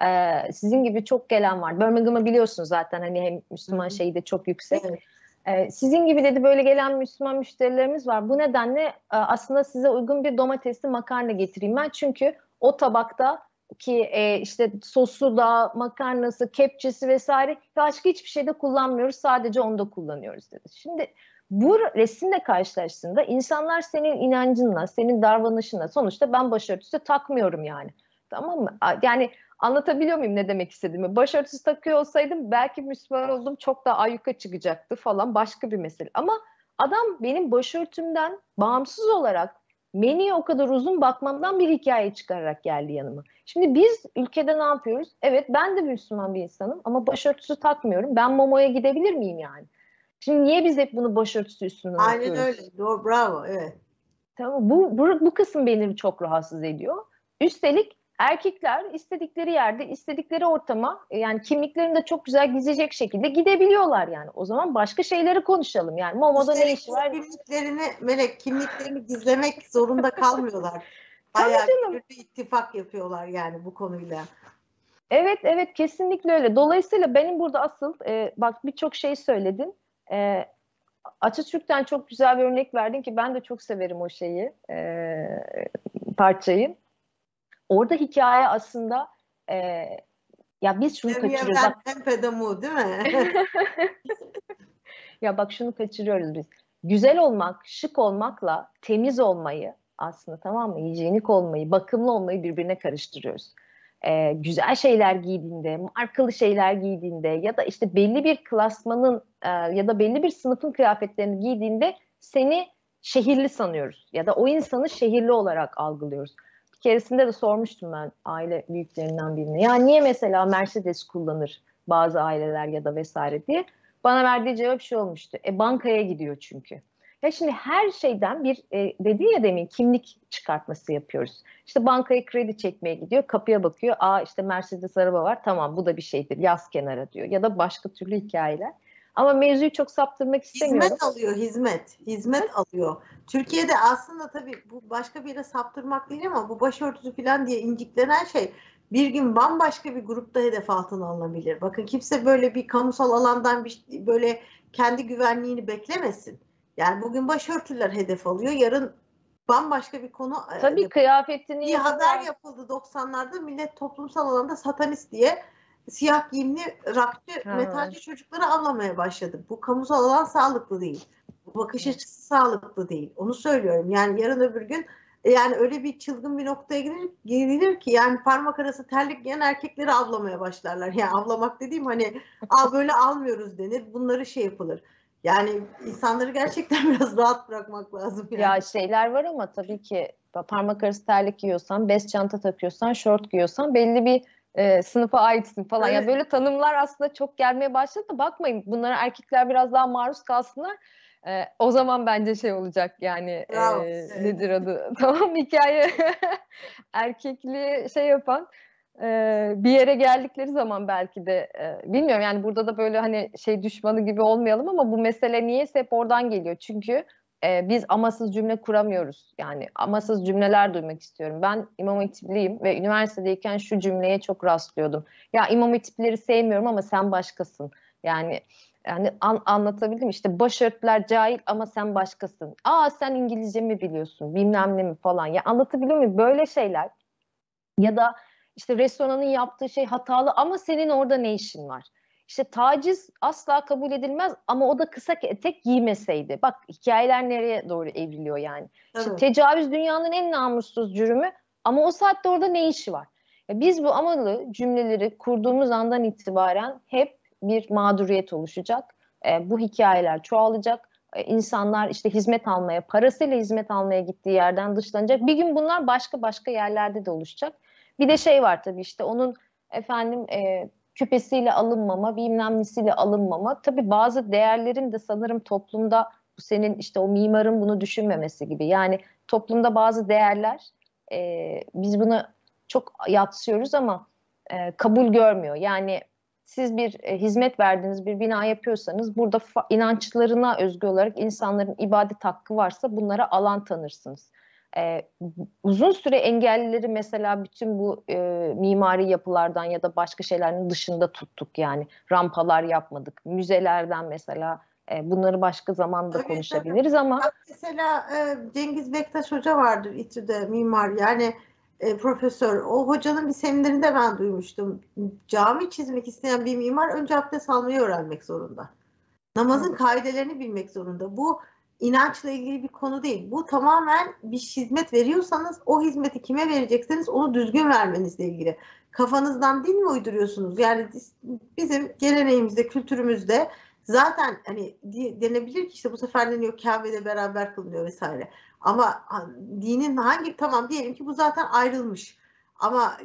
e, sizin gibi çok gelen var. Birmingham'ı biliyorsunuz zaten hani hem Müslüman şeyi de çok yüksek. Evet. E, sizin gibi dedi böyle gelen Müslüman müşterilerimiz var. Bu nedenle e, aslında size uygun bir domatesli makarna getireyim ben. Çünkü o tabakta ki e, işte sosu da, makarnası, kepçesi vesaire başka hiçbir şeyde kullanmıyoruz. Sadece onda kullanıyoruz dedi. Şimdi bu resimle karşılaştığında insanlar senin inancınla, senin davranışınla sonuçta ben başörtüsü takmıyorum yani. Tamam mı? Yani anlatabiliyor muyum ne demek istediğimi? Başörtüsü takıyor olsaydım belki Müslüman oldum çok daha ayyuka çıkacaktı falan başka bir mesele. Ama adam benim başörtümden bağımsız olarak menüye o kadar uzun bakmamdan bir hikaye çıkararak geldi yanıma. Şimdi biz ülkede ne yapıyoruz? Evet ben de Müslüman bir insanım ama başörtüsü takmıyorum. Ben Momo'ya gidebilir miyim yani? Şimdi niye biz hep bunu başörtüsü üstünden Aynen yapıyoruz? öyle. Doğru, bravo. Evet. Tamam, bu, bu, bu kısım beni çok rahatsız ediyor. Üstelik erkekler istedikleri yerde, istedikleri ortama e, yani kimliklerini de çok güzel gizleyecek şekilde gidebiliyorlar yani. O zaman başka şeyleri konuşalım. Yani Momo'da ne işi var? Kimliklerini, Melek, kimliklerini gizlemek zorunda kalmıyorlar. Bayağı bir ittifak yapıyorlar yani bu konuyla. Evet, evet kesinlikle öyle. Dolayısıyla benim burada asıl, e, bak birçok şey söyledin. E, Atatürk'ten çok güzel bir örnek verdin ki ben de çok severim o şeyi, e, parçayı orada hikaye aslında e, ya biz şunu Tabii kaçırıyoruz. Ya ben pedamu değil mi? ya bak şunu kaçırıyoruz biz. Güzel olmak, şık olmakla temiz olmayı aslında tamam mı? Hijyenik olmayı, bakımlı olmayı birbirine karıştırıyoruz. Ee, güzel şeyler giydiğinde, markalı şeyler giydiğinde ya da işte belli bir klasmanın e, ya da belli bir sınıfın kıyafetlerini giydiğinde seni şehirli sanıyoruz ya da o insanı şehirli olarak algılıyoruz keresinde de sormuştum ben aile büyüklerinden birine. Ya niye mesela Mercedes kullanır bazı aileler ya da vesaire diye. Bana verdiği cevap şu olmuştu. E bankaya gidiyor çünkü. Ya şimdi her şeyden bir e, dedi ya demin kimlik çıkartması yapıyoruz. İşte bankaya kredi çekmeye gidiyor, kapıya bakıyor. Aa işte Mercedes araba var. Tamam bu da bir şeydir. Yaz kenara diyor. Ya da başka türlü hikayeler. Ama mevzuyu çok saptırmak istemiyorum. Hizmet alıyor, hizmet. Hizmet evet. alıyor. Türkiye'de aslında tabii bu başka bir yere saptırmak değil ama bu başörtüsü falan diye inciklenen şey bir gün bambaşka bir grupta hedef altına alınabilir. Bakın kimse böyle bir kamusal alandan bir böyle kendi güvenliğini beklemesin. Yani bugün başörtüler hedef alıyor. Yarın bambaşka bir konu. E, tabii hedef. kıyafetini bir haber yapıldı 90'larda millet toplumsal alanda satanist diye siyah giyimli rakçı, ha. metalci çocukları avlamaya başladı. Bu kamusal alan sağlıklı değil. Bu bakış açısı sağlıklı değil. Onu söylüyorum. Yani yarın öbür gün e, yani öyle bir çılgın bir noktaya gelir, gelir ki yani parmak arası terlik giyen erkekleri avlamaya başlarlar. Yani avlamak dediğim hani al böyle almıyoruz denir. Bunları şey yapılır. Yani insanları gerçekten biraz rahat bırakmak lazım. Yani. Ya şeyler var ama tabii ki parmak arası terlik giyiyorsan, bez çanta takıyorsan, şort giyiyorsan belli bir e, sınıfa aitsin falan. Evet. Ya böyle tanımlar aslında çok gelmeye başladı. Bakmayın bunlara erkekler biraz daha maruz kalsınlar. E, o zaman bence şey olacak yani Bravo. e, nedir adı? tamam hikaye erkekli şey yapan e, bir yere geldikleri zaman belki de e, bilmiyorum yani burada da böyle hani şey düşmanı gibi olmayalım ama bu mesele niyeyse hep oradan geliyor. Çünkü e, biz amasız cümle kuramıyoruz. Yani amasız cümleler duymak istiyorum. Ben imam hatipliyim ve üniversitedeyken şu cümleye çok rastlıyordum. Ya imam hatipleri sevmiyorum ama sen başkasın. Yani yani an, anlatabildim işte başörtüler cahil ama sen başkasın. Aa sen İngilizce mi biliyorsun bilmem ne mi falan. Ya anlatabiliyor muyum? Böyle şeyler ya da işte restoranın yaptığı şey hatalı ama senin orada ne işin var? İşte taciz asla kabul edilmez ama o da kısa etek giymeseydi. Bak hikayeler nereye doğru evriliyor yani. Evet. İşte tecavüz dünyanın en namussuz cürümü ama o saatte orada ne işi var? Ya biz bu amalı cümleleri kurduğumuz andan itibaren hep bir mağduriyet oluşacak. E, bu hikayeler çoğalacak. E, insanlar işte hizmet almaya, parasıyla hizmet almaya gittiği yerden dışlanacak. Bir gün bunlar başka başka yerlerde de oluşacak. Bir de şey var tabii işte onun efendim e, küpesiyle alınmama, bilmem nesiyle alınmama. Tabii bazı değerlerin de sanırım toplumda bu senin işte o mimarın bunu düşünmemesi gibi. Yani toplumda bazı değerler e, biz bunu çok yatsıyoruz ama e, kabul görmüyor. Yani siz bir e, hizmet verdiğiniz bir bina yapıyorsanız burada inançlarına özgü olarak insanların ibadet hakkı varsa bunlara alan tanırsınız e, uzun süre engellileri mesela bütün bu e, mimari yapılardan ya da başka şeylerin dışında tuttuk yani rampalar yapmadık müzelerden mesela e, bunları başka zaman da konuşabiliriz ama mesela e, Cengiz Bektaş Hoca vardır İTÜ'de mimar yani e, profesör. O hocanın bir seminerinde ben duymuştum. Cami çizmek isteyen bir mimar önce abdest almayı öğrenmek zorunda. Namazın kaidelerini bilmek zorunda. Bu inançla ilgili bir konu değil. Bu tamamen bir hizmet veriyorsanız o hizmeti kime verecekseniz onu düzgün vermenizle ilgili. Kafanızdan din mi uyduruyorsunuz? Yani bizim geleneğimizde, kültürümüzde zaten hani denebilir ki işte bu sefer deniyor Kabe'de beraber kılınıyor vesaire. Ama dinin hangi tamam diyelim ki bu zaten ayrılmış. Ama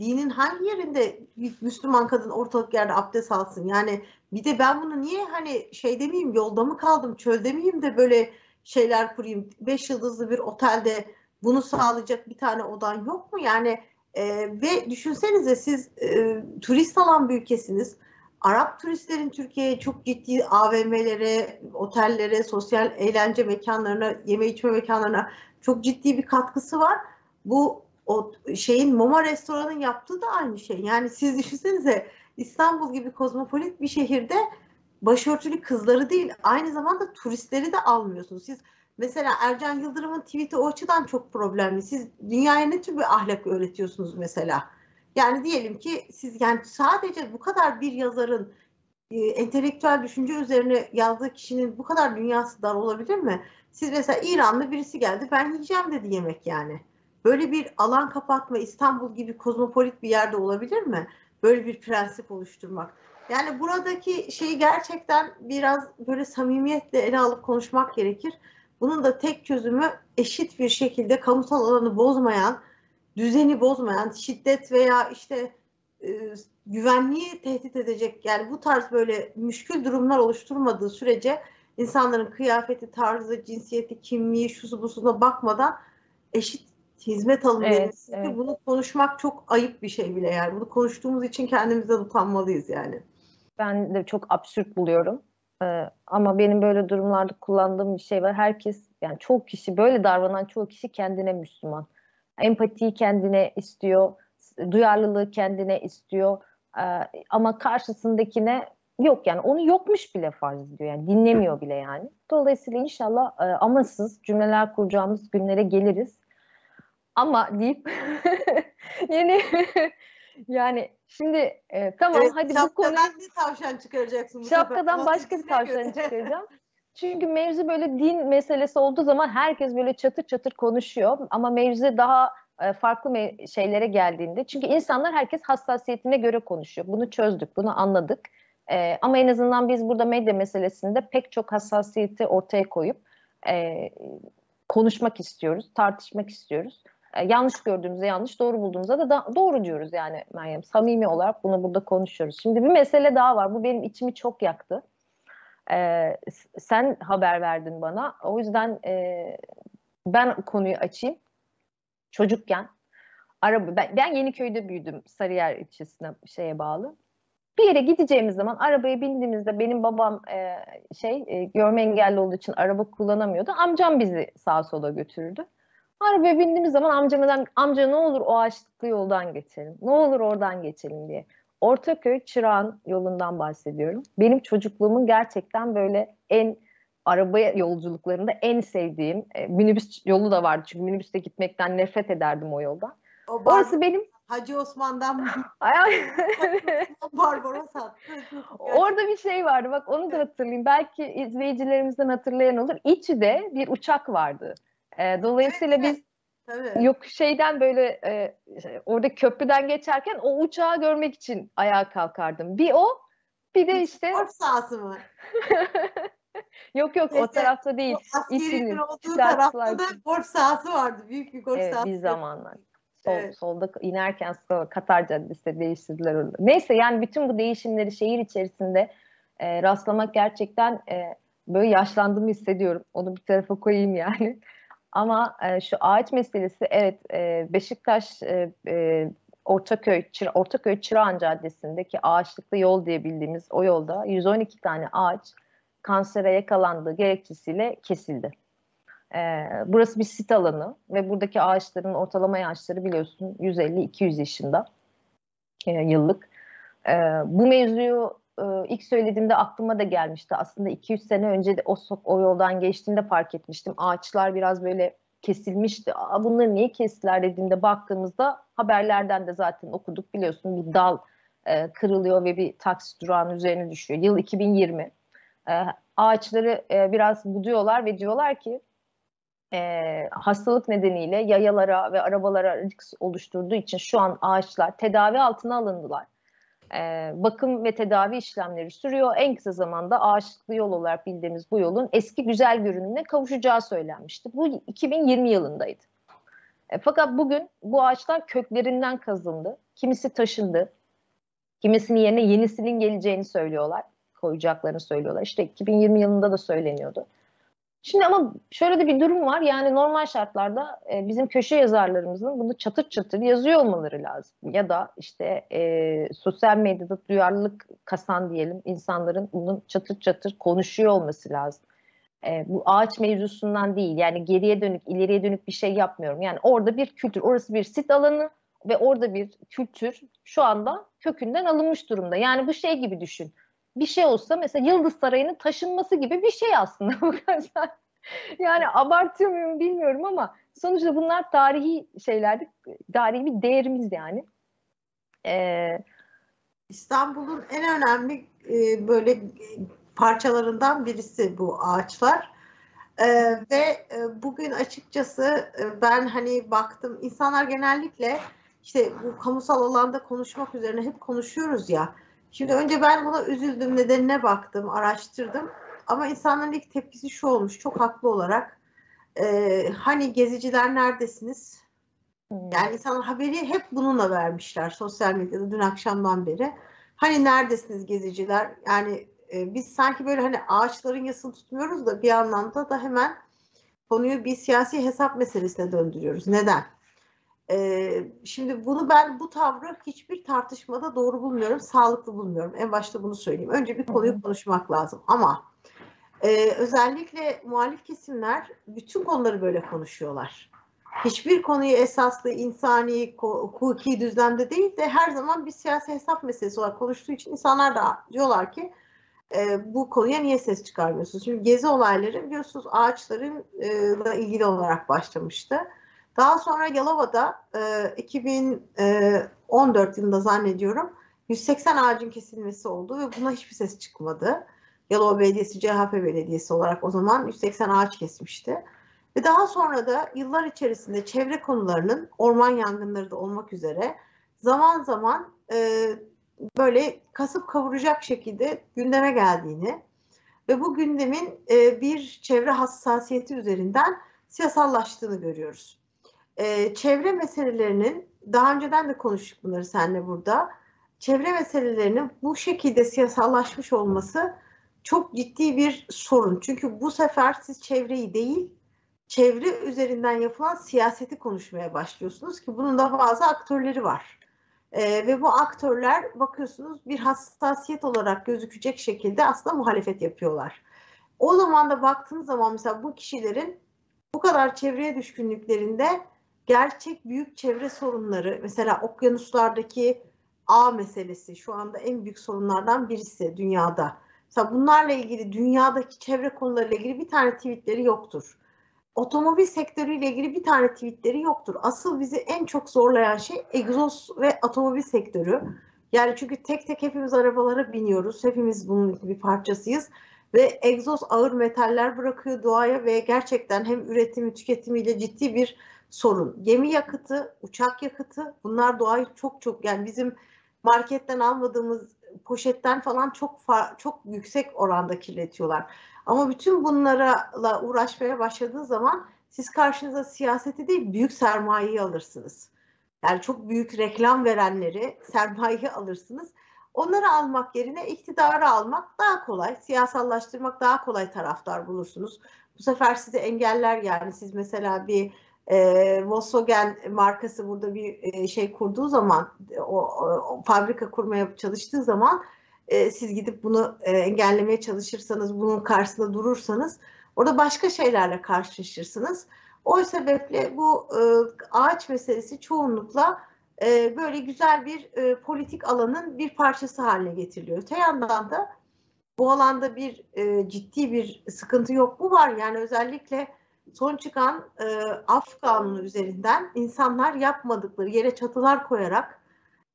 dinin hangi yerinde Müslüman kadın ortalık yerde abdest alsın? Yani bir de ben bunu niye hani şey demeyeyim yolda mı kaldım çölde miyim de böyle şeyler kurayım. Beş yıldızlı bir otelde bunu sağlayacak bir tane odan yok mu? Yani e, ve düşünsenize siz e, turist alan bir ülkesiniz. Arap turistlerin Türkiye'ye çok ciddi AVM'lere, otellere, sosyal eğlence mekanlarına, yeme içme mekanlarına çok ciddi bir katkısı var. Bu o şeyin Moma restoranın yaptığı da aynı şey. Yani siz düşünsenize İstanbul gibi kozmopolit bir şehirde başörtülü kızları değil aynı zamanda turistleri de almıyorsunuz. Siz mesela Ercan Yıldırım'ın tweet'i o açıdan çok problemli. Siz dünyaya ne tür bir ahlak öğretiyorsunuz mesela? Yani diyelim ki siz yani sadece bu kadar bir yazarın e, entelektüel düşünce üzerine yazdığı kişinin bu kadar dünyası dar olabilir mi? Siz mesela İranlı birisi geldi ben yiyeceğim dedi yemek yani. Böyle bir alan kapatma İstanbul gibi kozmopolit bir yerde olabilir mi? Böyle bir prensip oluşturmak. Yani buradaki şeyi gerçekten biraz böyle samimiyetle ele alıp konuşmak gerekir. Bunun da tek çözümü eşit bir şekilde kamusal alanı bozmayan, düzeni bozmayan, şiddet veya işte e, güvenliği tehdit edecek yani bu tarz böyle müşkül durumlar oluşturmadığı sürece insanların kıyafeti, tarzı, cinsiyeti, kimliği, şusu busuna bakmadan eşit hizmet alın evet, evet. bunu konuşmak çok ayıp bir şey bile yani. Bunu konuştuğumuz için kendimizden utanmalıyız yani. Ben de çok absürt buluyorum. Ee, ama benim böyle durumlarda kullandığım bir şey var. Herkes yani çok kişi böyle davranan çoğu kişi kendine Müslüman. Empatiyi kendine istiyor, duyarlılığı kendine istiyor. Ee, ama karşısındakine yok yani onu yokmuş bile farz ediyor yani dinlemiyor bile yani. Dolayısıyla inşallah e, amasız cümleler kuracağımız günlere geliriz ama deyip yeni yani şimdi e, tamam evet, hadi bu konu bir tavşan çıkaracaksın. Bu şapkadan başka bir tavşan çıkaracağım. Çünkü mevzu böyle din meselesi olduğu zaman herkes böyle çatır çatır konuşuyor ama mevzu daha e, farklı şeylere geldiğinde çünkü insanlar herkes hassasiyetine göre konuşuyor. Bunu çözdük, bunu anladık. E, ama en azından biz burada medya meselesinde pek çok hassasiyeti ortaya koyup e, konuşmak istiyoruz, tartışmak istiyoruz. E, yanlış gördüğümüzde yanlış, doğru bulduğumuzda da, da doğru diyoruz yani Meryem. Samimi olarak bunu burada konuşuyoruz. Şimdi bir mesele daha var. Bu benim içimi çok yaktı. Ee, sen haber verdin bana. O yüzden e, ben konuyu açayım. Çocukken araba ben, ben Yeniköy'de büyüdüm. Sarıyer ilçesine şeye bağlı. Bir yere gideceğimiz zaman arabaya bindiğimizde benim babam e, şey e, görme engelli olduğu için araba kullanamıyordu. Amcam bizi sağa sola götürürdü. Arabaya bindiğimiz zaman amcamdan amca ne olur o ağaçlıklı yoldan geçelim. Ne olur oradan geçelim diye. Ortaköy Çırağan yolundan bahsediyorum. Benim çocukluğumun gerçekten böyle en araba yolculuklarında en sevdiğim e, minibüs yolu da vardı. Çünkü minibüste gitmekten nefret ederdim o yoldan. O Orası benim Hacı Osman'dan Barbaros attı. Orada bir şey vardı bak onu da hatırlayayım. Belki izleyicilerimizden hatırlayan olur. İçide bir uçak vardı. E, dolayısıyla biz Tabii. Yok şeyden böyle e, orada köprüden geçerken o uçağı görmek için ayağa kalkardım. Bir o bir de işte golf sahası mı? yok yok Neyse, o tarafta değil. Askerinin olduğu tarafta da golf sahası vardı. Büyük bir golf evet, sahası. Bir zamanlar. Sol, evet. Solda inerken Katar Caddesi değiştirdiler onu. Neyse yani bütün bu değişimleri şehir içerisinde e, rastlamak gerçekten e, böyle yaşlandığımı hissediyorum. Onu bir tarafa koyayım yani. Ama e, şu ağaç meselesi evet e, Beşiktaş e, e, Ortaköy Çır, Ortaköy Çırağan Caddesi'ndeki ağaçlıklı yol diye bildiğimiz o yolda 112 tane ağaç kansere yakalandığı gerekçesiyle kesildi. E, burası bir sit alanı ve buradaki ağaçların ortalama yaşları biliyorsun 150-200 yaşında e, yıllık. E, bu mevzuyu e, ilk söylediğimde aklıma da gelmişti. Aslında 200 sene önce de o, o yoldan geçtiğimde fark etmiştim. Ağaçlar biraz böyle kesilmişti. Aa, bunları niye kestiler dediğinde baktığımızda haberlerden de zaten okuduk biliyorsun bir dal e, kırılıyor ve bir taksi durağının üzerine düşüyor. Yıl 2020. E, ağaçları e, biraz buduyorlar ve diyorlar ki e, hastalık nedeniyle yayalara ve arabalara risk oluşturduğu için şu an ağaçlar tedavi altına alındılar. Bakım ve tedavi işlemleri sürüyor. En kısa zamanda ağaçlıklı yol olarak bildiğimiz bu yolun eski güzel görünümüne kavuşacağı söylenmişti. Bu 2020 yılındaydı. E, fakat bugün bu ağaçlar köklerinden kazındı. Kimisi taşındı. Kimisinin yerine yenisinin geleceğini söylüyorlar. Koyacaklarını söylüyorlar. İşte 2020 yılında da söyleniyordu. Şimdi ama şöyle de bir durum var. Yani normal şartlarda e, bizim köşe yazarlarımızın bunu çatır çatır yazıyor olmaları lazım. Ya da işte e, sosyal medyada duyarlılık kasan diyelim insanların bunun çatır çatır konuşuyor olması lazım. E, bu ağaç mevzusundan değil. Yani geriye dönük, ileriye dönük bir şey yapmıyorum. Yani orada bir kültür, orası bir sit alanı ve orada bir kültür şu anda kökünden alınmış durumda. Yani bu şey gibi düşün bir şey olsa mesela Yıldız Sarayı'nın taşınması gibi bir şey aslında bu kadar. yani abartıyor muyum bilmiyorum ama sonuçta bunlar tarihi şeylerdi. Tarihi bir değerimiz yani. Ee, İstanbul'un en önemli e, böyle parçalarından birisi bu ağaçlar. Ee, ve e, bugün açıkçası e, ben hani baktım insanlar genellikle işte bu kamusal alanda konuşmak üzerine hep konuşuyoruz ya. Şimdi önce ben buna üzüldüm, nedenine baktım, araştırdım. Ama insanların ilk tepkisi şu olmuş, çok haklı olarak. Ee, hani geziciler neredesiniz? Hmm. Yani insanlar haberi hep bununla vermişler sosyal medyada dün akşamdan beri. Hani neredesiniz geziciler? Yani e, biz sanki böyle hani ağaçların yasını tutmuyoruz da bir anlamda da hemen konuyu bir siyasi hesap meselesine döndürüyoruz. Neden? Ee, şimdi bunu ben bu tavrı hiçbir tartışmada doğru bulmuyorum, sağlıklı bulmuyorum. En başta bunu söyleyeyim. Önce bir konuyu konuşmak lazım ama e, özellikle muhalif kesimler bütün konuları böyle konuşuyorlar. Hiçbir konuyu esaslı, insani, hukuki düzlemde değil de her zaman bir siyasi hesap meselesi olarak konuştuğu için insanlar da diyorlar ki e, bu konuya niye ses çıkarmıyorsunuz? Şimdi gezi olayları biliyorsunuz ağaçların e, ilgili olarak başlamıştı. Daha sonra Yalova'da e, 2014 yılında zannediyorum 180 ağacın kesilmesi oldu ve buna hiçbir ses çıkmadı. Yalova Belediyesi CHP Belediyesi olarak o zaman 180 ağaç kesmişti. Ve daha sonra da yıllar içerisinde çevre konularının orman yangınları da olmak üzere zaman zaman e, böyle kasıp kavuracak şekilde gündeme geldiğini ve bu gündemin e, bir çevre hassasiyeti üzerinden siyasallaştığını görüyoruz e, çevre meselelerinin daha önceden de konuştuk bunları seninle burada. Çevre meselelerinin bu şekilde siyasallaşmış olması çok ciddi bir sorun. Çünkü bu sefer siz çevreyi değil, çevre üzerinden yapılan siyaseti konuşmaya başlıyorsunuz ki bunun da bazı aktörleri var. Ee, ve bu aktörler bakıyorsunuz bir hassasiyet olarak gözükecek şekilde aslında muhalefet yapıyorlar. O zaman da baktığınız zaman mesela bu kişilerin bu kadar çevreye düşkünlüklerinde gerçek büyük çevre sorunları mesela okyanuslardaki ağ meselesi şu anda en büyük sorunlardan birisi dünyada. Mesela bunlarla ilgili dünyadaki çevre konularıyla ilgili bir tane tweetleri yoktur. Otomobil sektörüyle ilgili bir tane tweetleri yoktur. Asıl bizi en çok zorlayan şey egzoz ve otomobil sektörü. Yani çünkü tek tek hepimiz arabalara biniyoruz. Hepimiz bunun bir parçasıyız. Ve egzoz ağır metaller bırakıyor doğaya ve gerçekten hem üretimi tüketimiyle ciddi bir sorun. Gemi yakıtı, uçak yakıtı bunlar doğayı çok çok yani bizim marketten almadığımız poşetten falan çok çok yüksek oranda kirletiyorlar. Ama bütün bunlarla uğraşmaya başladığı zaman siz karşınıza siyaseti değil büyük sermayeyi alırsınız. Yani çok büyük reklam verenleri, sermayeyi alırsınız. Onları almak yerine iktidarı almak daha kolay, siyasallaştırmak daha kolay taraftar bulursunuz. Bu sefer sizi engeller yani siz mesela bir e, Volkswagen markası burada bir e, şey kurduğu zaman o, o fabrika kurmaya çalıştığı zaman e, siz gidip bunu e, engellemeye çalışırsanız bunun karşısında durursanız orada başka şeylerle karşılaşırsınız. O sebeple bu e, ağaç meselesi çoğunlukla e, böyle güzel bir e, politik alanın bir parçası haline getiriliyor. Öte yandan da bu alanda bir e, ciddi bir sıkıntı yok. Bu var yani özellikle son çıkan e, af kanunu üzerinden insanlar yapmadıkları yere çatılar koyarak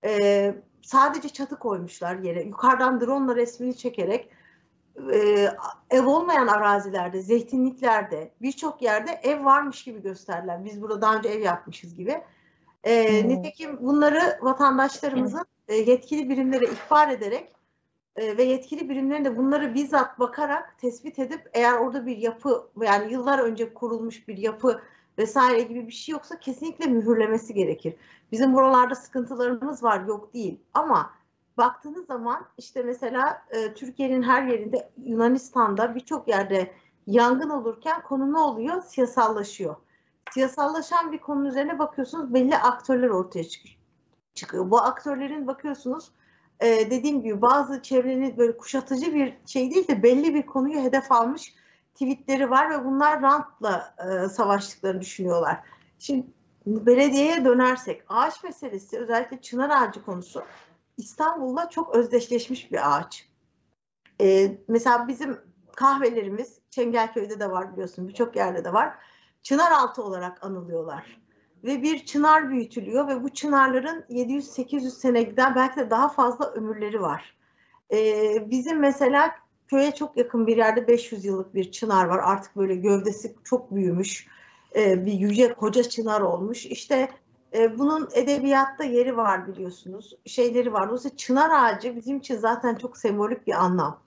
e, sadece çatı koymuşlar yere. Yukarıdan drone resmini çekerek e, ev olmayan arazilerde, zeytinliklerde, birçok yerde ev varmış gibi gösterdiler. Biz burada daha önce ev yapmışız gibi. E, hmm. Nitekim bunları vatandaşlarımızın e, yetkili birimlere ihbar ederek e, ve yetkili birimlerin de bunları bizzat bakarak tespit edip eğer orada bir yapı yani yıllar önce kurulmuş bir yapı vesaire gibi bir şey yoksa kesinlikle mühürlemesi gerekir. Bizim buralarda sıkıntılarımız var yok değil ama baktığınız zaman işte mesela e, Türkiye'nin her yerinde Yunanistan'da birçok yerde yangın olurken konu ne oluyor? Siyasallaşıyor. Siyasallaşan bir konu üzerine bakıyorsunuz belli aktörler ortaya çıkıyor. Bu aktörlerin bakıyorsunuz e, dediğim gibi bazı çevrenin böyle kuşatıcı bir şey değil de belli bir konuyu hedef almış tweetleri var ve bunlar rantla e, savaştıklarını düşünüyorlar. Şimdi belediyeye dönersek ağaç meselesi özellikle çınar ağacı konusu İstanbul'da çok özdeşleşmiş bir ağaç. E, mesela bizim kahvelerimiz Çengelköy'de de var biliyorsun birçok yerde de var. Çınar altı olarak anılıyorlar ve bir çınar büyütülüyor ve bu çınarların 700-800 sene giden belki de daha fazla ömürleri var. Ee, bizim mesela köye çok yakın bir yerde 500 yıllık bir çınar var. Artık böyle gövdesi çok büyümüş. Ee, bir yüce koca çınar olmuş. İşte e, bunun edebiyatta yeri var biliyorsunuz. Şeyleri var. Dolayısıyla çınar ağacı bizim için zaten çok sembolik bir anlam.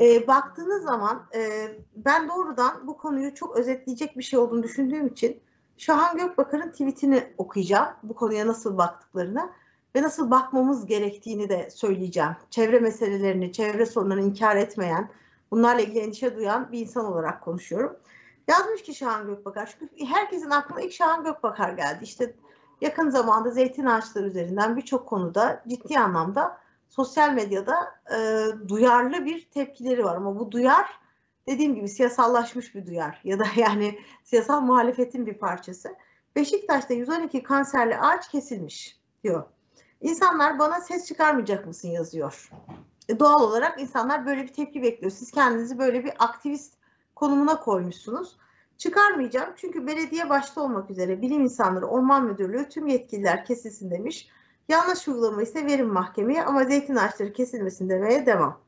E, baktığınız zaman e, ben doğrudan bu konuyu çok özetleyecek bir şey olduğunu düşündüğüm için Şahan Gökbakar'ın tweetini okuyacağım. Bu konuya nasıl baktıklarını ve nasıl bakmamız gerektiğini de söyleyeceğim. Çevre meselelerini, çevre sorunlarını inkar etmeyen, bunlarla ilgili endişe duyan bir insan olarak konuşuyorum. Yazmış ki Şahan Gökbakar. Çünkü herkesin aklına ilk Şahan Gökbakar geldi. İşte yakın zamanda zeytin ağaçları üzerinden birçok konuda ciddi anlamda sosyal medyada e, duyarlı bir tepkileri var. Ama bu duyar dediğim gibi siyasallaşmış bir duyar ya da yani siyasal muhalefetin bir parçası. Beşiktaş'ta 112 kanserli ağaç kesilmiş diyor. İnsanlar bana ses çıkarmayacak mısın yazıyor. E, doğal olarak insanlar böyle bir tepki bekliyor. Siz kendinizi böyle bir aktivist konumuna koymuşsunuz. Çıkarmayacağım çünkü belediye başta olmak üzere bilim insanları, orman müdürlüğü tüm yetkililer kesilsin demiş. Yanlış uygulama ise verin mahkemeye ama zeytin ağaçları kesilmesin demeye devam.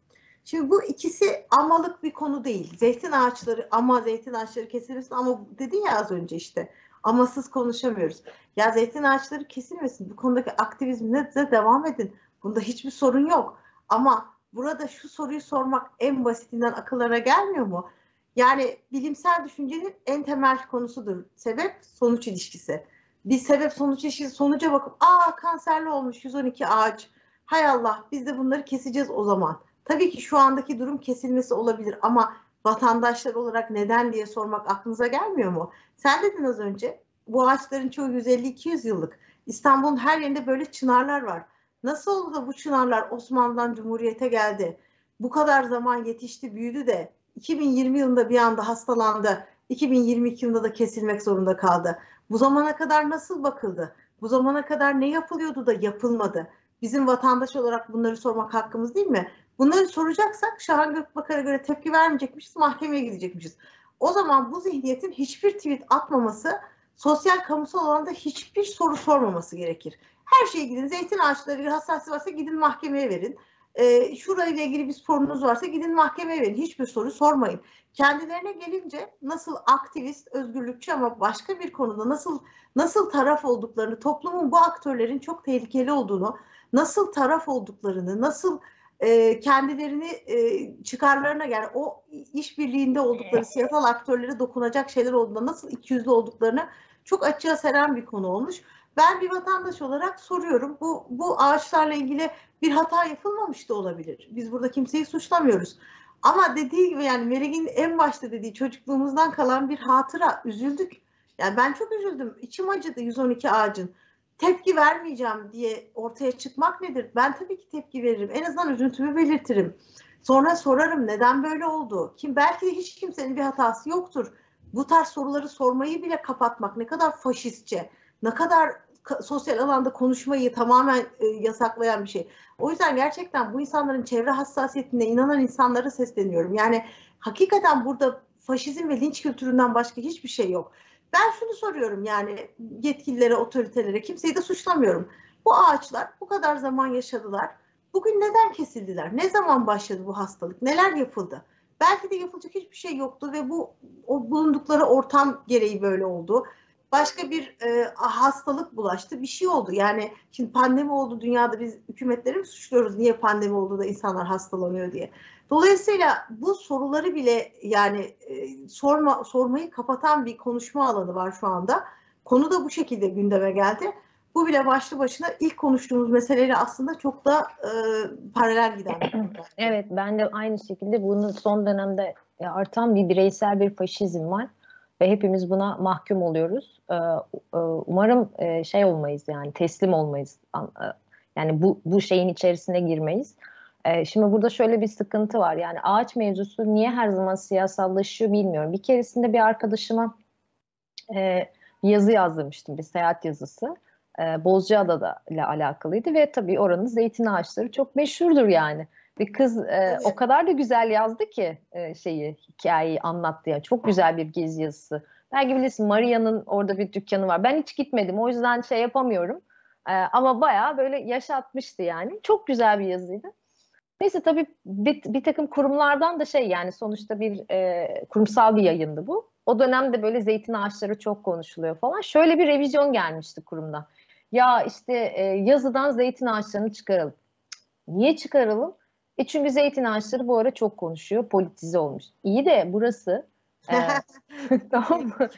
Şimdi bu ikisi amalık bir konu değil. Zeytin ağaçları ama zeytin ağaçları kesilmesin ama dedin ya az önce işte amasız konuşamıyoruz. Ya zeytin ağaçları kesilmesin. Bu konudaki aktivizmine de devam edin. Bunda hiçbir sorun yok. Ama burada şu soruyu sormak en basitinden akıllara gelmiyor mu? Yani bilimsel düşüncenin en temel konusudur. Sebep sonuç ilişkisi. Bir sebep sonuç ilişkisi sonuca bakıp aa kanserli olmuş 112 ağaç. Hay Allah biz de bunları keseceğiz o zaman Tabii ki şu andaki durum kesilmesi olabilir ama vatandaşlar olarak neden diye sormak aklınıza gelmiyor mu? Sen dedin az önce bu ağaçların çoğu 150-200 yıllık. İstanbul'un her yerinde böyle çınarlar var. Nasıl oldu da bu çınarlar Osmanlı'dan Cumhuriyet'e geldi? Bu kadar zaman yetişti, büyüdü de 2020 yılında bir anda hastalandı. 2022 yılında da kesilmek zorunda kaldı. Bu zamana kadar nasıl bakıldı? Bu zamana kadar ne yapılıyordu da yapılmadı? Bizim vatandaş olarak bunları sormak hakkımız değil mi? Bunları soracaksak Şahan Gökbakar'a göre tepki vermeyecekmişiz, mahkemeye gidecekmişiz. O zaman bu zihniyetin hiçbir tweet atmaması, sosyal kamusal alanda hiçbir soru sormaması gerekir. Her şeye gidin, zeytin ağaçları hassasiyeti varsa gidin mahkemeye verin. E, şurayla ilgili bir sorunuz varsa gidin mahkemeye verin. Hiçbir soru sormayın. Kendilerine gelince nasıl aktivist, özgürlükçü ama başka bir konuda nasıl nasıl taraf olduklarını, toplumun bu aktörlerin çok tehlikeli olduğunu, nasıl taraf olduklarını, nasıl e, kendilerini e, çıkarlarına yani o işbirliğinde oldukları siyasal aktörlere dokunacak şeyler olduğunda nasıl ikiyüzlü olduklarını çok açığa seren bir konu olmuş. Ben bir vatandaş olarak soruyorum. Bu bu ağaçlarla ilgili bir hata yapılmamış da olabilir. Biz burada kimseyi suçlamıyoruz. Ama dediği gibi yani Meleg'in en başta dediği çocukluğumuzdan kalan bir hatıra. Üzüldük. Yani ben çok üzüldüm. İçim acıdı 112 ağacın tepki vermeyeceğim diye ortaya çıkmak nedir? Ben tabii ki tepki veririm. En azından üzüntümü belirtirim. Sonra sorarım neden böyle oldu? Kim belki de hiç kimsenin bir hatası yoktur. Bu tarz soruları sormayı bile kapatmak ne kadar faşistçe, ne kadar sosyal alanda konuşmayı tamamen e, yasaklayan bir şey. O yüzden gerçekten bu insanların çevre hassasiyetine inanan insanlara sesleniyorum. Yani hakikaten burada faşizm ve linç kültüründen başka hiçbir şey yok. Ben şunu soruyorum yani yetkililere, otoritelere, kimseyi de suçlamıyorum. Bu ağaçlar bu kadar zaman yaşadılar. Bugün neden kesildiler? Ne zaman başladı bu hastalık? Neler yapıldı? Belki de yapılacak hiçbir şey yoktu ve bu o bulundukları ortam gereği böyle oldu. Başka bir e, hastalık bulaştı, bir şey oldu. Yani şimdi pandemi oldu dünyada biz hükümetleri mi suçluyoruz? Niye pandemi oldu da insanlar hastalanıyor diye. Dolayısıyla bu soruları bile yani e, sorma sormayı kapatan bir konuşma alanı var şu anda. Konu da bu şekilde gündeme geldi. Bu bile başlı başına ilk konuştuğumuz meseleyle aslında çok da e, paralel giden. evet ben de aynı şekilde bunun son dönemde artan bir bireysel bir faşizm var ve hepimiz buna mahkum oluyoruz. E, e, umarım e, şey olmayız yani teslim olmayız. E, yani bu bu şeyin içerisine girmeyiz. E, şimdi burada şöyle bir sıkıntı var. Yani ağaç mevzusu niye her zaman siyasallaşıyor bilmiyorum. Bir keresinde bir arkadaşıma e, yazı yazdırmıştım, bir seyahat yazısı. E, Bozcaada'da ile alakalıydı ve tabii oranın zeytin ağaçları çok meşhurdur yani. Bir kız e, evet. o kadar da güzel yazdı ki e, şeyi, hikayeyi anlattı. Yani çok güzel bir gezi yazısı. Belki bilirsin Maria'nın orada bir dükkanı var. Ben hiç gitmedim o yüzden şey yapamıyorum. E, ama bayağı böyle yaşatmıştı yani. Çok güzel bir yazıydı. Neyse tabii bir, bir takım kurumlardan da şey yani sonuçta bir e, kurumsal bir yayındı bu. O dönemde böyle zeytin ağaçları çok konuşuluyor falan. Şöyle bir revizyon gelmişti kurumda. Ya işte e, yazıdan zeytin ağaçlarını çıkaralım. Niye çıkaralım? E çünkü zeytin ağaçları bu ara çok konuşuyor, politize olmuş. İyi de burası e, tamam mı?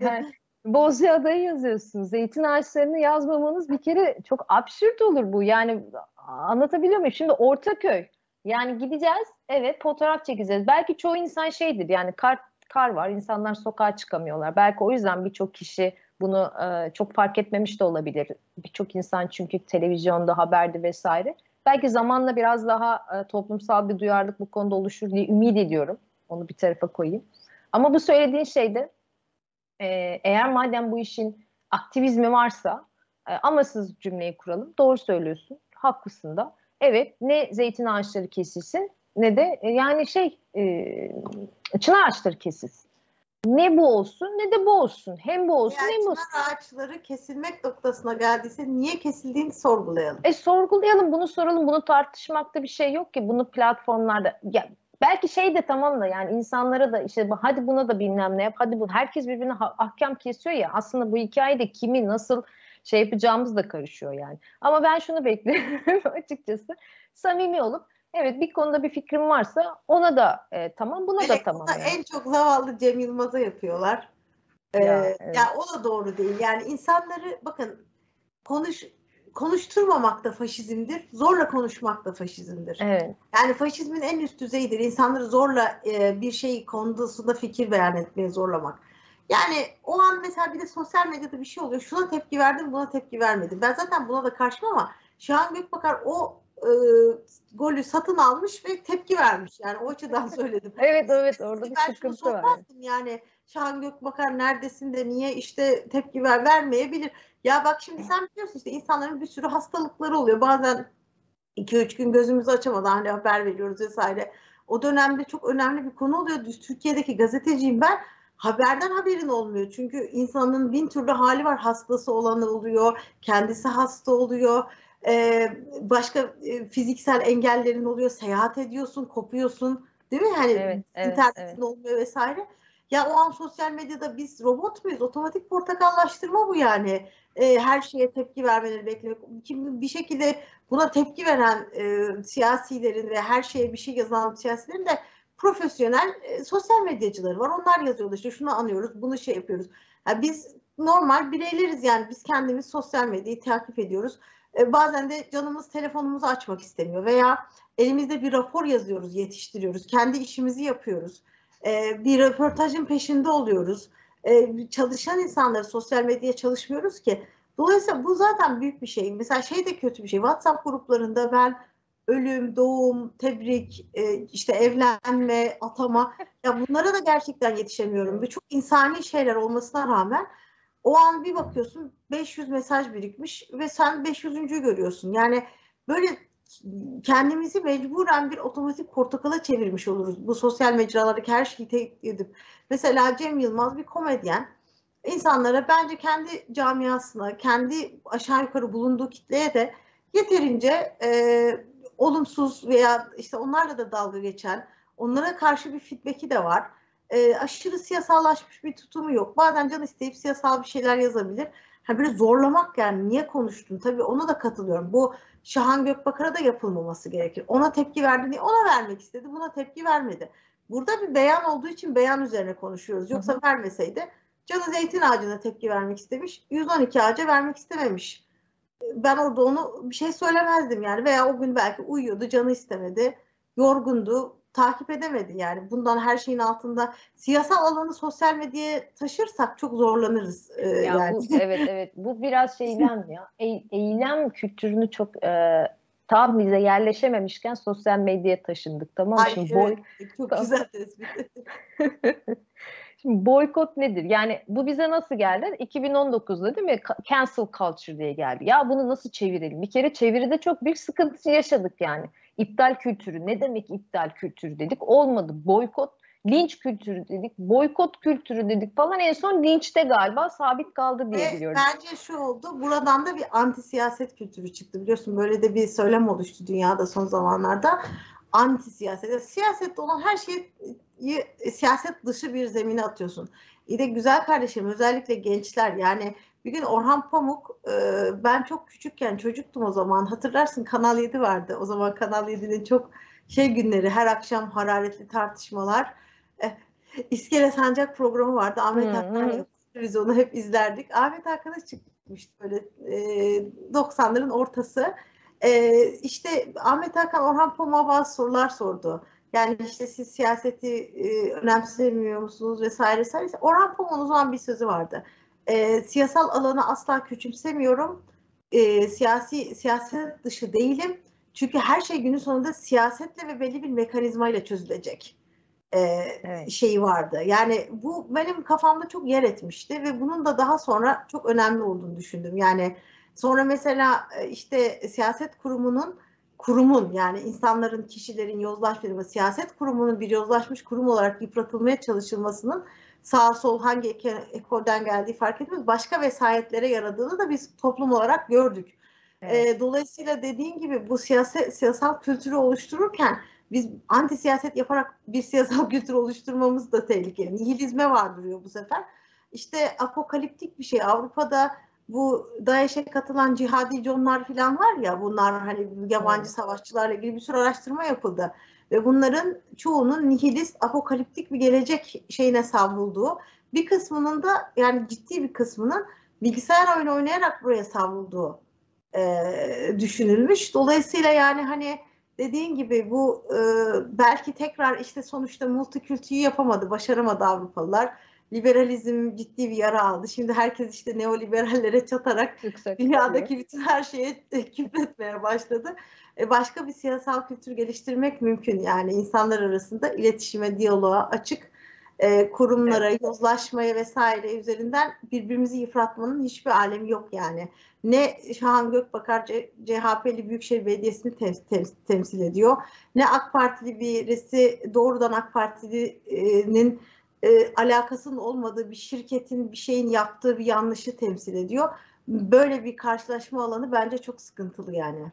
Yani, Bozcaada'yı yazıyorsun. Zeytin ağaçlarını yazmamanız bir kere çok absürt olur bu. Yani anlatabiliyor muyum? Şimdi Ortaköy. Yani gideceğiz, evet fotoğraf çekeceğiz. Belki çoğu insan şeydir yani kar, kar var, insanlar sokağa çıkamıyorlar. Belki o yüzden birçok kişi bunu e, çok fark etmemiş de olabilir. Birçok insan çünkü televizyonda, haberde vesaire. Belki zamanla biraz daha e, toplumsal bir duyarlılık bu konuda oluşur diye ümit ediyorum. Onu bir tarafa koyayım. Ama bu söylediğin şeyde e, eğer madem bu işin aktivizmi varsa e, amasız cümleyi kuralım. Doğru söylüyorsun. Haklısın da. Evet ne zeytin ağaçları kesilsin ne de e, yani şey e, çınar ağaçları kesilsin. Ne bu olsun ne de bu olsun. Hem bu olsun yani hem bu olsun. ağaçları kesilmek noktasına geldiyse niye kesildiğini sorgulayalım. E sorgulayalım bunu soralım. Bunu tartışmakta bir şey yok ki. Bunu platformlarda ya, belki şey de tamam da yani insanlara da işte hadi buna da bilmem ne yap. Hadi bu herkes birbirine ahkam kesiyor ya. Aslında bu hikayede kimi nasıl şey yapacağımız da karışıyor yani. Ama ben şunu bekliyorum açıkçası. Samimi olup evet bir konuda bir fikrim varsa ona da e, tamam buna evet, da tamam. Yani. En çok zavallı Cem Yılmaz'a yapıyorlar. Ee, ya, evet. yani o da doğru değil. Yani insanları bakın konuş konuşturmamak da faşizmdir. Zorla konuşmak da faşizmdir. Evet. Yani faşizmin en üst düzeyidir. İnsanları zorla e, bir şey konusunda fikir beyan etmeye zorlamak. Yani o an mesela bir de sosyal medyada bir şey oluyor. Şuna tepki verdim, buna tepki vermedim. Ben zaten buna da karşıyım ama Şahan Gökbakar o e, golü satın almış ve tepki vermiş. Yani o açıdan söyledim. evet evet orada bir sıkıntı var. Yani Şahan Gökbakar neredesin de niye işte tepki ver vermeyebilir. Ya bak şimdi sen biliyorsun işte insanların bir sürü hastalıkları oluyor. Bazen 2-3 gün gözümüzü açamadan hani haber veriyoruz vesaire. O dönemde çok önemli bir konu oluyor. Türkiye'deki gazeteciyim ben haberden haberin olmuyor. Çünkü insanın bin türlü hali var. Hastası olanı oluyor, kendisi hasta oluyor. Ee, başka e, fiziksel engellerin oluyor. Seyahat ediyorsun, kopuyorsun. Değil mi? Hani evet, evet, internetin evet. olmuyor vesaire. Ya o an sosyal medyada biz robot muyuz? Otomatik portakallaştırma bu yani. E, her şeye tepki vermeleri beklemek. Şimdi bir şekilde buna tepki veren e, siyasilerin ve her şeye bir şey yazan siyasilerin de profesyonel e, sosyal medyacıları var. Onlar yazıyorlar işte şunu anıyoruz, bunu şey yapıyoruz. Yani biz normal bireyleriz yani biz kendimiz sosyal medyayı takip ediyoruz. E, bazen de canımız telefonumuzu açmak istemiyor veya elimizde bir rapor yazıyoruz, yetiştiriyoruz. Kendi işimizi yapıyoruz. E, bir röportajın peşinde oluyoruz. E, çalışan insanları sosyal medyaya çalışmıyoruz ki. Dolayısıyla bu zaten büyük bir şey. Mesela şey de kötü bir şey. WhatsApp gruplarında ben ölüm, doğum, tebrik, e, işte evlenme, atama ya bunlara da gerçekten yetişemiyorum. Ve çok insani şeyler olmasına rağmen o an bir bakıyorsun 500 mesaj birikmiş ve sen 500. görüyorsun. Yani böyle kendimizi mecburen bir otomatik portakala çevirmiş oluruz. Bu sosyal mecralardaki her şeyi tek edip. Mesela Cem Yılmaz bir komedyen. İnsanlara bence kendi camiasına, kendi aşağı yukarı bulunduğu kitleye de yeterince e, olumsuz veya işte onlarla da dalga geçen, onlara karşı bir feedback'i de var. E, aşırı siyasallaşmış bir tutumu yok. Bazen can isteyip siyasal bir şeyler yazabilir. Ha böyle zorlamak yani niye konuştun? Tabii ona da katılıyorum. Bu Şahan Gökbakar'a da yapılmaması gerekir. Ona tepki verdi diye ona vermek istedi. Buna tepki vermedi. Burada bir beyan olduğu için beyan üzerine konuşuyoruz. Yoksa hı hı. vermeseydi Canı zeytin ağacına tepki vermek istemiş. 112 ağaca vermek istememiş. Ben orada onu bir şey söylemezdim yani. Veya o gün belki uyuyordu, canı istemedi, yorgundu, takip edemedi yani. Bundan her şeyin altında siyasal alanı sosyal medyaya taşırsak çok zorlanırız. Ee, ya yani. bu, evet evet bu biraz şeyden ya. E, eylem kültürünü çok e, tam bize yerleşememişken sosyal medyaya taşındık tamam mı? Ay, Şimdi evet, boy... Çok güzel tespit. Şimdi boykot nedir? Yani bu bize nasıl geldi? 2019'da değil mi? Cancel culture diye geldi. Ya bunu nasıl çevirelim? Bir kere çeviride çok büyük sıkıntı yaşadık yani. İptal kültürü. Ne demek iptal kültürü dedik? Olmadı. Boykot, linç kültürü dedik. Boykot kültürü dedik falan. En son linçte galiba sabit kaldı diye Ve biliyorum. Bence şu oldu. Buradan da bir anti siyaset kültürü çıktı. Biliyorsun böyle de bir söylem oluştu dünyada son zamanlarda. Anti siyaset. Siyasette olan her şeyi siyaset dışı bir zemine atıyorsun. İyi de güzel kardeşim özellikle gençler yani bir gün Orhan Pamuk e, ben çok küçükken çocuktum o zaman hatırlarsın Kanal 7 vardı. O zaman Kanal 7'nin çok şey günleri her akşam hararetli tartışmalar. E, İskele Sancak programı vardı. Ahmet Hakan biz onu hep izlerdik. Ahmet Hakan'a çıkmıştı böyle e, 90'ların ortası. E, işte Ahmet Hakan Orhan Pamuk'a bazı sorular sordu. Yani işte siz siyaseti e, önemsemiyor musunuz vesaire vesaire. Orhan Pamuk'un o zaman bir sözü vardı. E, siyasal alanı asla küçümsemiyorum. E, siyasi siyaset dışı değilim. Çünkü her şey günün sonunda siyasetle ve belli bir mekanizmayla çözülecek e, evet. şeyi vardı. Yani bu benim kafamda çok yer etmişti ve bunun da daha sonra çok önemli olduğunu düşündüm. Yani sonra mesela e, işte siyaset kurumunun kurumun yani insanların, kişilerin yozlaşması, siyaset kurumunun bir yozlaşmış kurum olarak yıpratılmaya çalışılmasının sağ sol hangi ekolden geldiği fark etmez. Başka vesayetlere yaradığını da biz toplum olarak gördük. Evet. E, dolayısıyla dediğin gibi bu siyaset, siyasal kültürü oluştururken biz anti siyaset yaparak bir siyasal kültür oluşturmamız da tehlikeli. Nihilizme vardırıyor bu sefer. İşte apokaliptik bir şey. Avrupa'da bu DAEŞ'e katılan cihadi conlar falan var ya bunlar hani yabancı savaşçılarla ilgili bir sürü araştırma yapıldı. Ve bunların çoğunun nihilist, apokaliptik bir gelecek şeyine savrulduğu, bir kısmının da yani ciddi bir kısmının bilgisayar oyunu oynayarak buraya savrulduğu e, düşünülmüş. Dolayısıyla yani hani dediğin gibi bu e, belki tekrar işte sonuçta multikültürü yapamadı, başaramadı Avrupalılar liberalizm ciddi bir yara aldı. Şimdi herkes işte neoliberallere çatarak Yüksek dünyadaki oluyor. bütün her şeye küfretmeye başladı. E başka bir siyasal kültür geliştirmek mümkün. Yani insanlar arasında iletişime, diyaloğa açık e, kurumlara, evet. yozlaşmaya vesaire üzerinden birbirimizi yıpratmanın hiçbir alemi yok yani. Ne Şahan Gökbakar CHP'li Büyükşehir Belediyesi'ni tem, tem, temsil ediyor. Ne AK Partili birisi doğrudan AK Partili'nin e, alakasının olmadığı bir şirketin bir şeyin yaptığı bir yanlışı temsil ediyor. Böyle bir karşılaşma alanı bence çok sıkıntılı yani.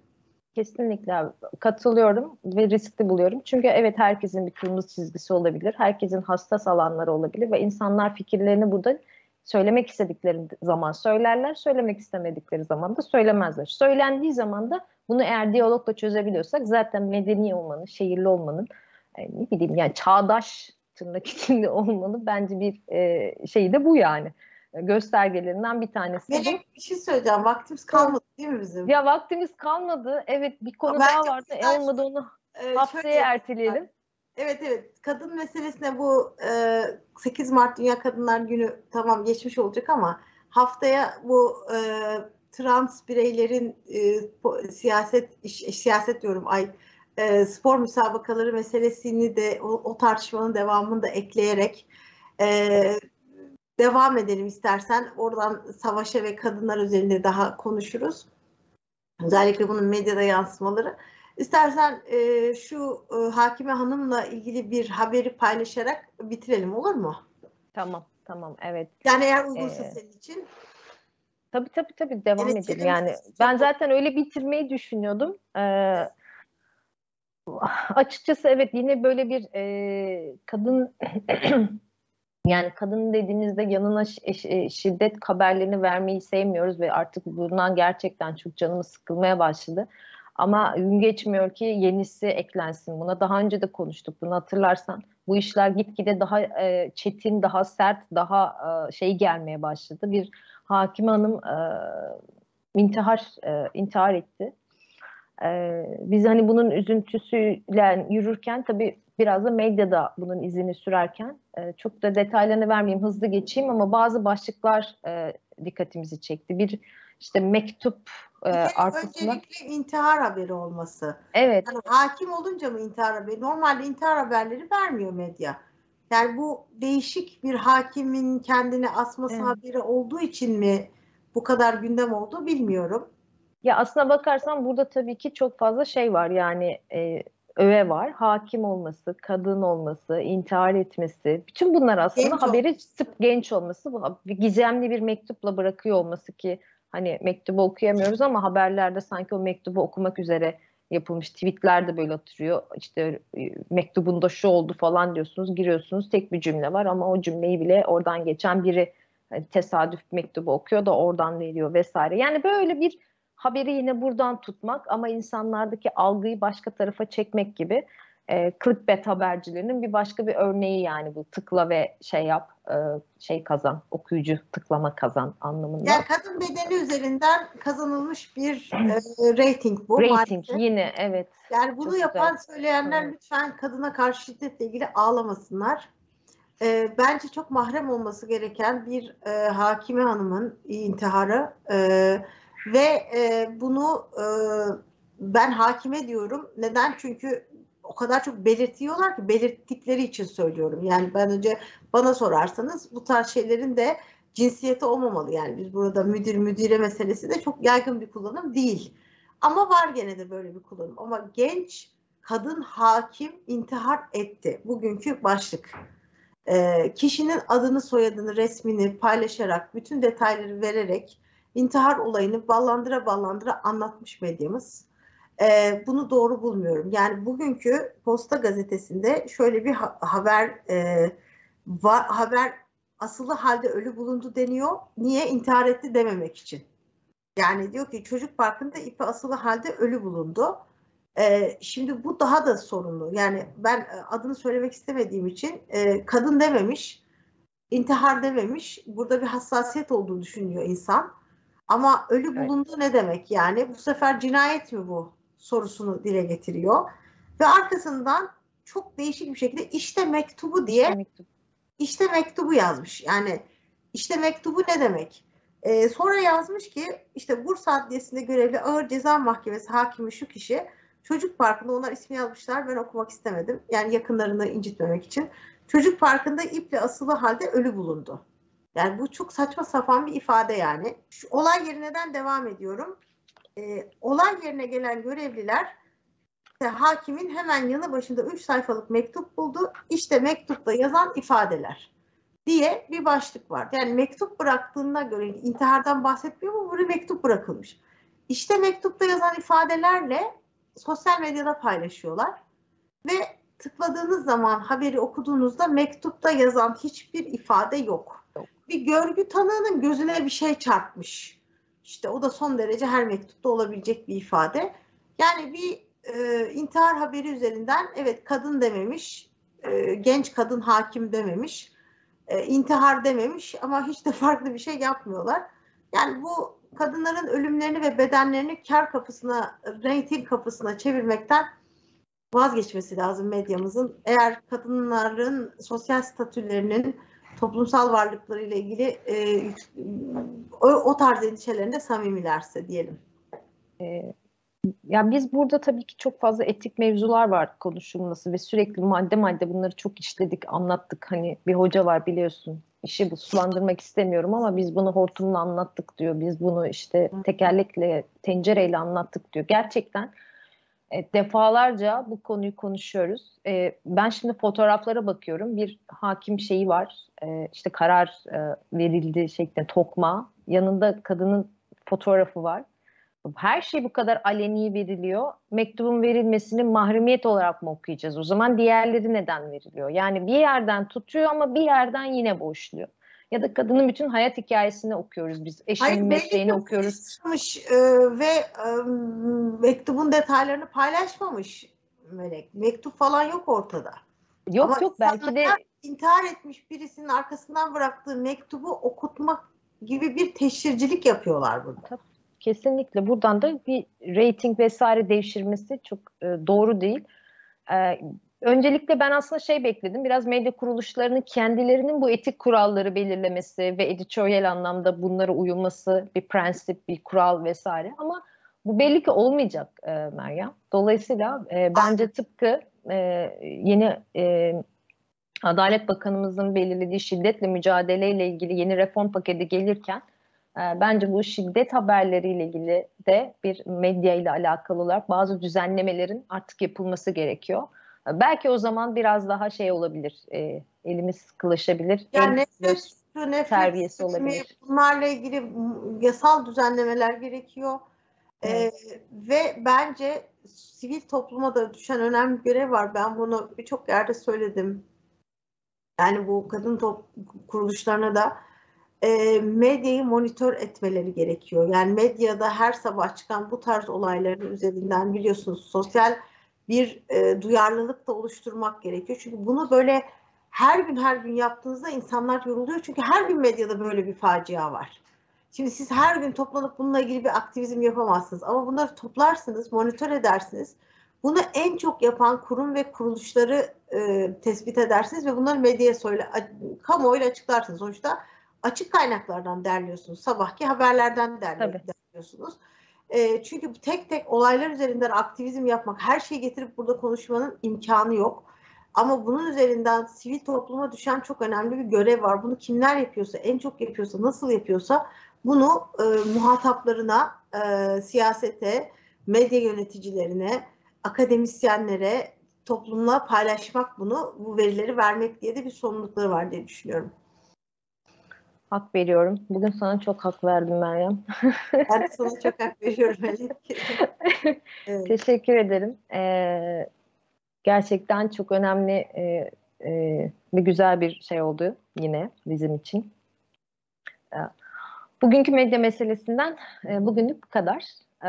Kesinlikle katılıyorum ve riskli buluyorum. Çünkü evet herkesin bir kırmızı çizgisi olabilir. Herkesin hassas alanları olabilir ve insanlar fikirlerini burada söylemek istedikleri zaman söylerler, söylemek istemedikleri zaman da söylemezler. Söylendiği zaman da bunu eğer diyalogla çözebiliyorsak zaten medeni olmanın, şehirli olmanın, e, ne bileyim yani çağdaş tırnak içinde olmalı. Bence bir e, şey de bu yani. Göstergelerinden bir tanesi. Melek bir şey söyleyeceğim. Vaktimiz kalmadı değil mi bizim? Ya vaktimiz kalmadı. Evet bir konu daha vardı. E olmadı onu e, haftaya şöyle, erteleyelim. Evet evet. Kadın meselesine bu e, 8 Mart Dünya Kadınlar Günü tamam geçmiş olacak ama haftaya bu e, trans bireylerin e, siyaset iş, siyaset diyorum ay e, spor müsabakaları meselesini de o, o tartışmanın devamını da ekleyerek e, devam edelim istersen. Oradan savaşa ve kadınlar üzerinde daha konuşuruz. Özellikle bunun medyada yansımaları. İstersen e, şu e, Hakime Hanım'la ilgili bir haberi paylaşarak bitirelim olur mu? Tamam, tamam, evet. Yani eğer uygunsa Ee, senin için. Tabii tabii tabii devam Evet, edelim. Yani ben zaten öyle bitirmeyi düşünüyordum. Ee, açıkçası evet yine böyle bir e, kadın yani kadın dediğimizde yanına eş- e, şiddet haberlerini vermeyi sevmiyoruz ve artık bundan gerçekten çok canımız sıkılmaya başladı. Ama gün geçmiyor ki yenisi eklensin. Buna daha önce de konuştuk. Bunu hatırlarsan bu işler gitgide daha e, çetin, daha sert, daha e, şey gelmeye başladı. Bir Hakime Hanım e, intihar e, intihar etti. E, biz hani bunun üzüntüsüyle yürürken tabii biraz da medyada bunun izini sürerken e, çok da detaylarını vermeyeyim, hızlı geçeyim ama bazı başlıklar e, dikkatimizi çekti. Bir işte mektup e, arkasında. öncelikle intihar haberi olması. Evet, Yani hakim olunca mı intihar haberi? Normalde intihar haberleri vermiyor medya. Yani bu değişik bir hakimin kendini asması Evet. haberi olduğu için mi bu kadar gündem oldu bilmiyorum. Ya aslına bakarsan burada tabii ki çok fazla şey var yani e, öve var. Hakim olması, kadın olması, intihar etmesi. Bütün bunlar aslında Genç haberi sıp genç olması. Bu gizemli bir mektupla bırakıyor olması ki hani mektubu okuyamıyoruz ama haberlerde sanki o mektubu okumak üzere yapılmış tweetler de böyle atıyor. İşte mektubunda şu oldu falan diyorsunuz. Giriyorsunuz tek bir cümle var ama o cümleyi bile oradan geçen biri e, tesadüf mektubu okuyor da oradan veriyor vesaire. Yani böyle bir haberi yine buradan tutmak ama insanlardaki algıyı başka tarafa çekmek gibi e, clickbait habercilerinin bir başka bir örneği yani bu tıkla ve şey yap e, şey kazan okuyucu tıklama kazan anlamında. Yani kadın bedeni üzerinden kazanılmış bir e, rating bu. Rating maalesef. yine evet Yani bunu Çok yapan güzel. söyleyenler Evet. lütfen kadına karşı şiddetle ilgili ağlamasınlar. Ee, bence çok mahrem olması gereken bir e, hakime hanımın intiharı e, ve e, bunu e, ben hakime diyorum. Neden? Çünkü o kadar çok belirtiyorlar ki belirttikleri için söylüyorum. Yani ben önce bana sorarsanız bu tarz şeylerin de cinsiyeti olmamalı. Yani biz burada müdür müdire meselesi de çok yaygın bir kullanım değil. Ama var gene de böyle bir kullanım. Ama genç kadın hakim intihar etti. Bugünkü başlık. Ee, kişinin adını, soyadını, resmini paylaşarak, bütün detayları vererek intihar olayını ballandıra ballandıra anlatmış medyamız. Ee, bunu doğru bulmuyorum. Yani bugünkü Posta Gazetesi'nde şöyle bir ha- haber e, va- haber asılı halde ölü bulundu deniyor. Niye? intihar etti dememek için. Yani diyor ki çocuk parkında ipi asılı halde ölü bulundu. Ee, şimdi bu daha da sorunlu. Yani ben e, adını söylemek istemediğim için e, kadın dememiş, intihar dememiş. Burada bir hassasiyet olduğunu düşünüyor insan. Ama ölü Evet. bulundu ne demek yani? Bu sefer cinayet mi bu sorusunu dile getiriyor. Ve arkasından çok değişik bir şekilde işte mektubu diye mektup. işte mektubu yazmış. Yani işte mektubu ne demek? Ee, sonra yazmış ki işte Bursa Adliyesi'nde görevli Ağır Ceza Mahkemesi hakimi şu kişi çocuk parkında onlar ismi yazmışlar ben okumak istemedim. Yani yakınlarını incitmemek için. Çocuk parkında iple asılı halde ölü bulundu. Yani bu çok saçma sapan bir ifade yani. Şu olay yerinden devam ediyorum. Ee, olay yerine gelen görevliler işte hakimin hemen yanı başında 3 sayfalık mektup buldu. İşte mektupta yazan ifadeler diye bir başlık var. Yani mektup bıraktığına göre intihardan bahsetmiyor mu? Buraya mektup bırakılmış. İşte mektupta yazan ifadelerle sosyal medyada paylaşıyorlar. Ve tıkladığınız zaman haberi okuduğunuzda mektupta yazan hiçbir ifade yok. Bir görgü tanığının gözüne bir şey çarpmış. İşte o da son derece her mektupta olabilecek bir ifade. Yani bir e, intihar haberi üzerinden evet kadın dememiş, e, genç kadın hakim dememiş, e, intihar dememiş ama hiç de farklı bir şey yapmıyorlar. Yani bu kadınların ölümlerini ve bedenlerini kar kapısına, reyting kapısına çevirmekten vazgeçmesi lazım medyamızın. Eğer kadınların sosyal statülerinin toplumsal varlıklarıyla ilgili e, o, o tarz endişelerinde samimilerse diyelim. Ee, ya biz burada tabii ki çok fazla etik mevzular var konuşulması ve sürekli madde madde bunları çok işledik, anlattık. Hani bir hoca var biliyorsun. İşi bu sulandırmak istemiyorum ama biz bunu hortumla anlattık diyor. Biz bunu işte tekerlekle, tencereyle anlattık diyor. Gerçekten defalarca bu konuyu konuşuyoruz. E, ben şimdi fotoğraflara bakıyorum. Bir hakim şeyi var. E, işte karar e, verildi şeklinde tokma. Yanında kadının fotoğrafı var. Her şey bu kadar aleni veriliyor. Mektubun verilmesini mahremiyet olarak mı okuyacağız? O zaman diğerleri neden veriliyor? Yani bir yerden tutuyor ama bir yerden yine boşluyor. Ya da kadının bütün hayat hikayesini okuyoruz biz. Eşinin Hayır, mesleğini okuyoruz. E, ve e, mektubun detaylarını paylaşmamış Melek. Mektup falan yok ortada. Yok Ama yok belki de intihar etmiş birisinin arkasından bıraktığı mektubu okutmak gibi bir teşhircilik yapıyorlar burada. Kesinlikle buradan da bir rating vesaire devşirmesi çok e, doğru değil. E, öncelikle ben aslında şey bekledim. Biraz medya kuruluşlarının kendilerinin bu etik kuralları belirlemesi ve editorial anlamda bunlara uyulması bir prensip, bir kural vesaire. Ama bu belli ki olmayacak e, Meryem. Dolayısıyla e, bence tıpkı e, yeni e, Adalet Bakanımızın belirlediği şiddetle mücadeleyle ilgili yeni reform paketi gelirken e, bence bu şiddet haberleriyle ilgili de bir medya ile alakalı olarak bazı düzenlemelerin artık yapılması gerekiyor. Belki o zaman biraz daha şey olabilir, e, elimiz sıkılaşabilir. Yani nefret, suçu, nefret terbiyesi seçimi, olabilir. bunlarla ilgili yasal düzenlemeler gerekiyor. Ee, ve bence sivil topluma da düşen önemli bir görev var. Ben bunu birçok yerde söyledim. Yani bu kadın top kuruluşlarına da e, medyayı monitör etmeleri gerekiyor. Yani medyada her sabah çıkan bu tarz olayların üzerinden biliyorsunuz sosyal bir e, duyarlılık da oluşturmak gerekiyor. Çünkü bunu böyle her gün her gün yaptığınızda insanlar yoruluyor. Çünkü her gün medyada böyle bir facia var. Şimdi siz her gün toplanıp bununla ilgili bir aktivizm yapamazsınız. Ama bunları toplarsınız, monitör edersiniz. Bunu en çok yapan kurum ve kuruluşları e, tespit edersiniz ve bunları medyaya söyle, kamuoyuyla açıklarsınız. Sonuçta açık kaynaklardan derliyorsunuz. Sabahki haberlerden derli- Tabii. E, çünkü tek tek olaylar üzerinden aktivizm yapmak, her şeyi getirip burada konuşmanın imkanı yok. Ama bunun üzerinden sivil topluma düşen çok önemli bir görev var. Bunu kimler yapıyorsa, en çok yapıyorsa, nasıl yapıyorsa bunu e, muhataplarına, e, siyasete, medya yöneticilerine, akademisyenlere, toplumla paylaşmak bunu, bu verileri vermek diye de bir sorumlulukları var diye düşünüyorum. Hak veriyorum. Bugün sana çok hak verdim Meryem. Ben de sana çok hak veriyorum Melek. Evet. Teşekkür ederim. Ee, gerçekten çok önemli e, e, ve güzel bir şey oldu yine bizim için. Ee, bugünkü medya meselesinden e, bugünlük bu kadar. Ee,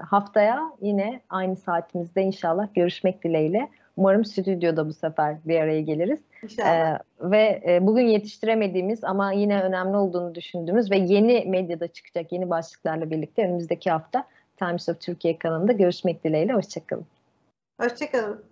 haftaya yine aynı saatimizde inşallah görüşmek dileğiyle. Umarım stüdyoda bu sefer bir araya geliriz. İnşallah. Ee, ve e, bugün yetiştiremediğimiz ama yine önemli olduğunu düşündüğümüz ve yeni medyada çıkacak yeni başlıklarla birlikte önümüzdeki hafta Times of Türkiye kanalında görüşmek dileğiyle. Hoşçakalın. Hoşçakalın.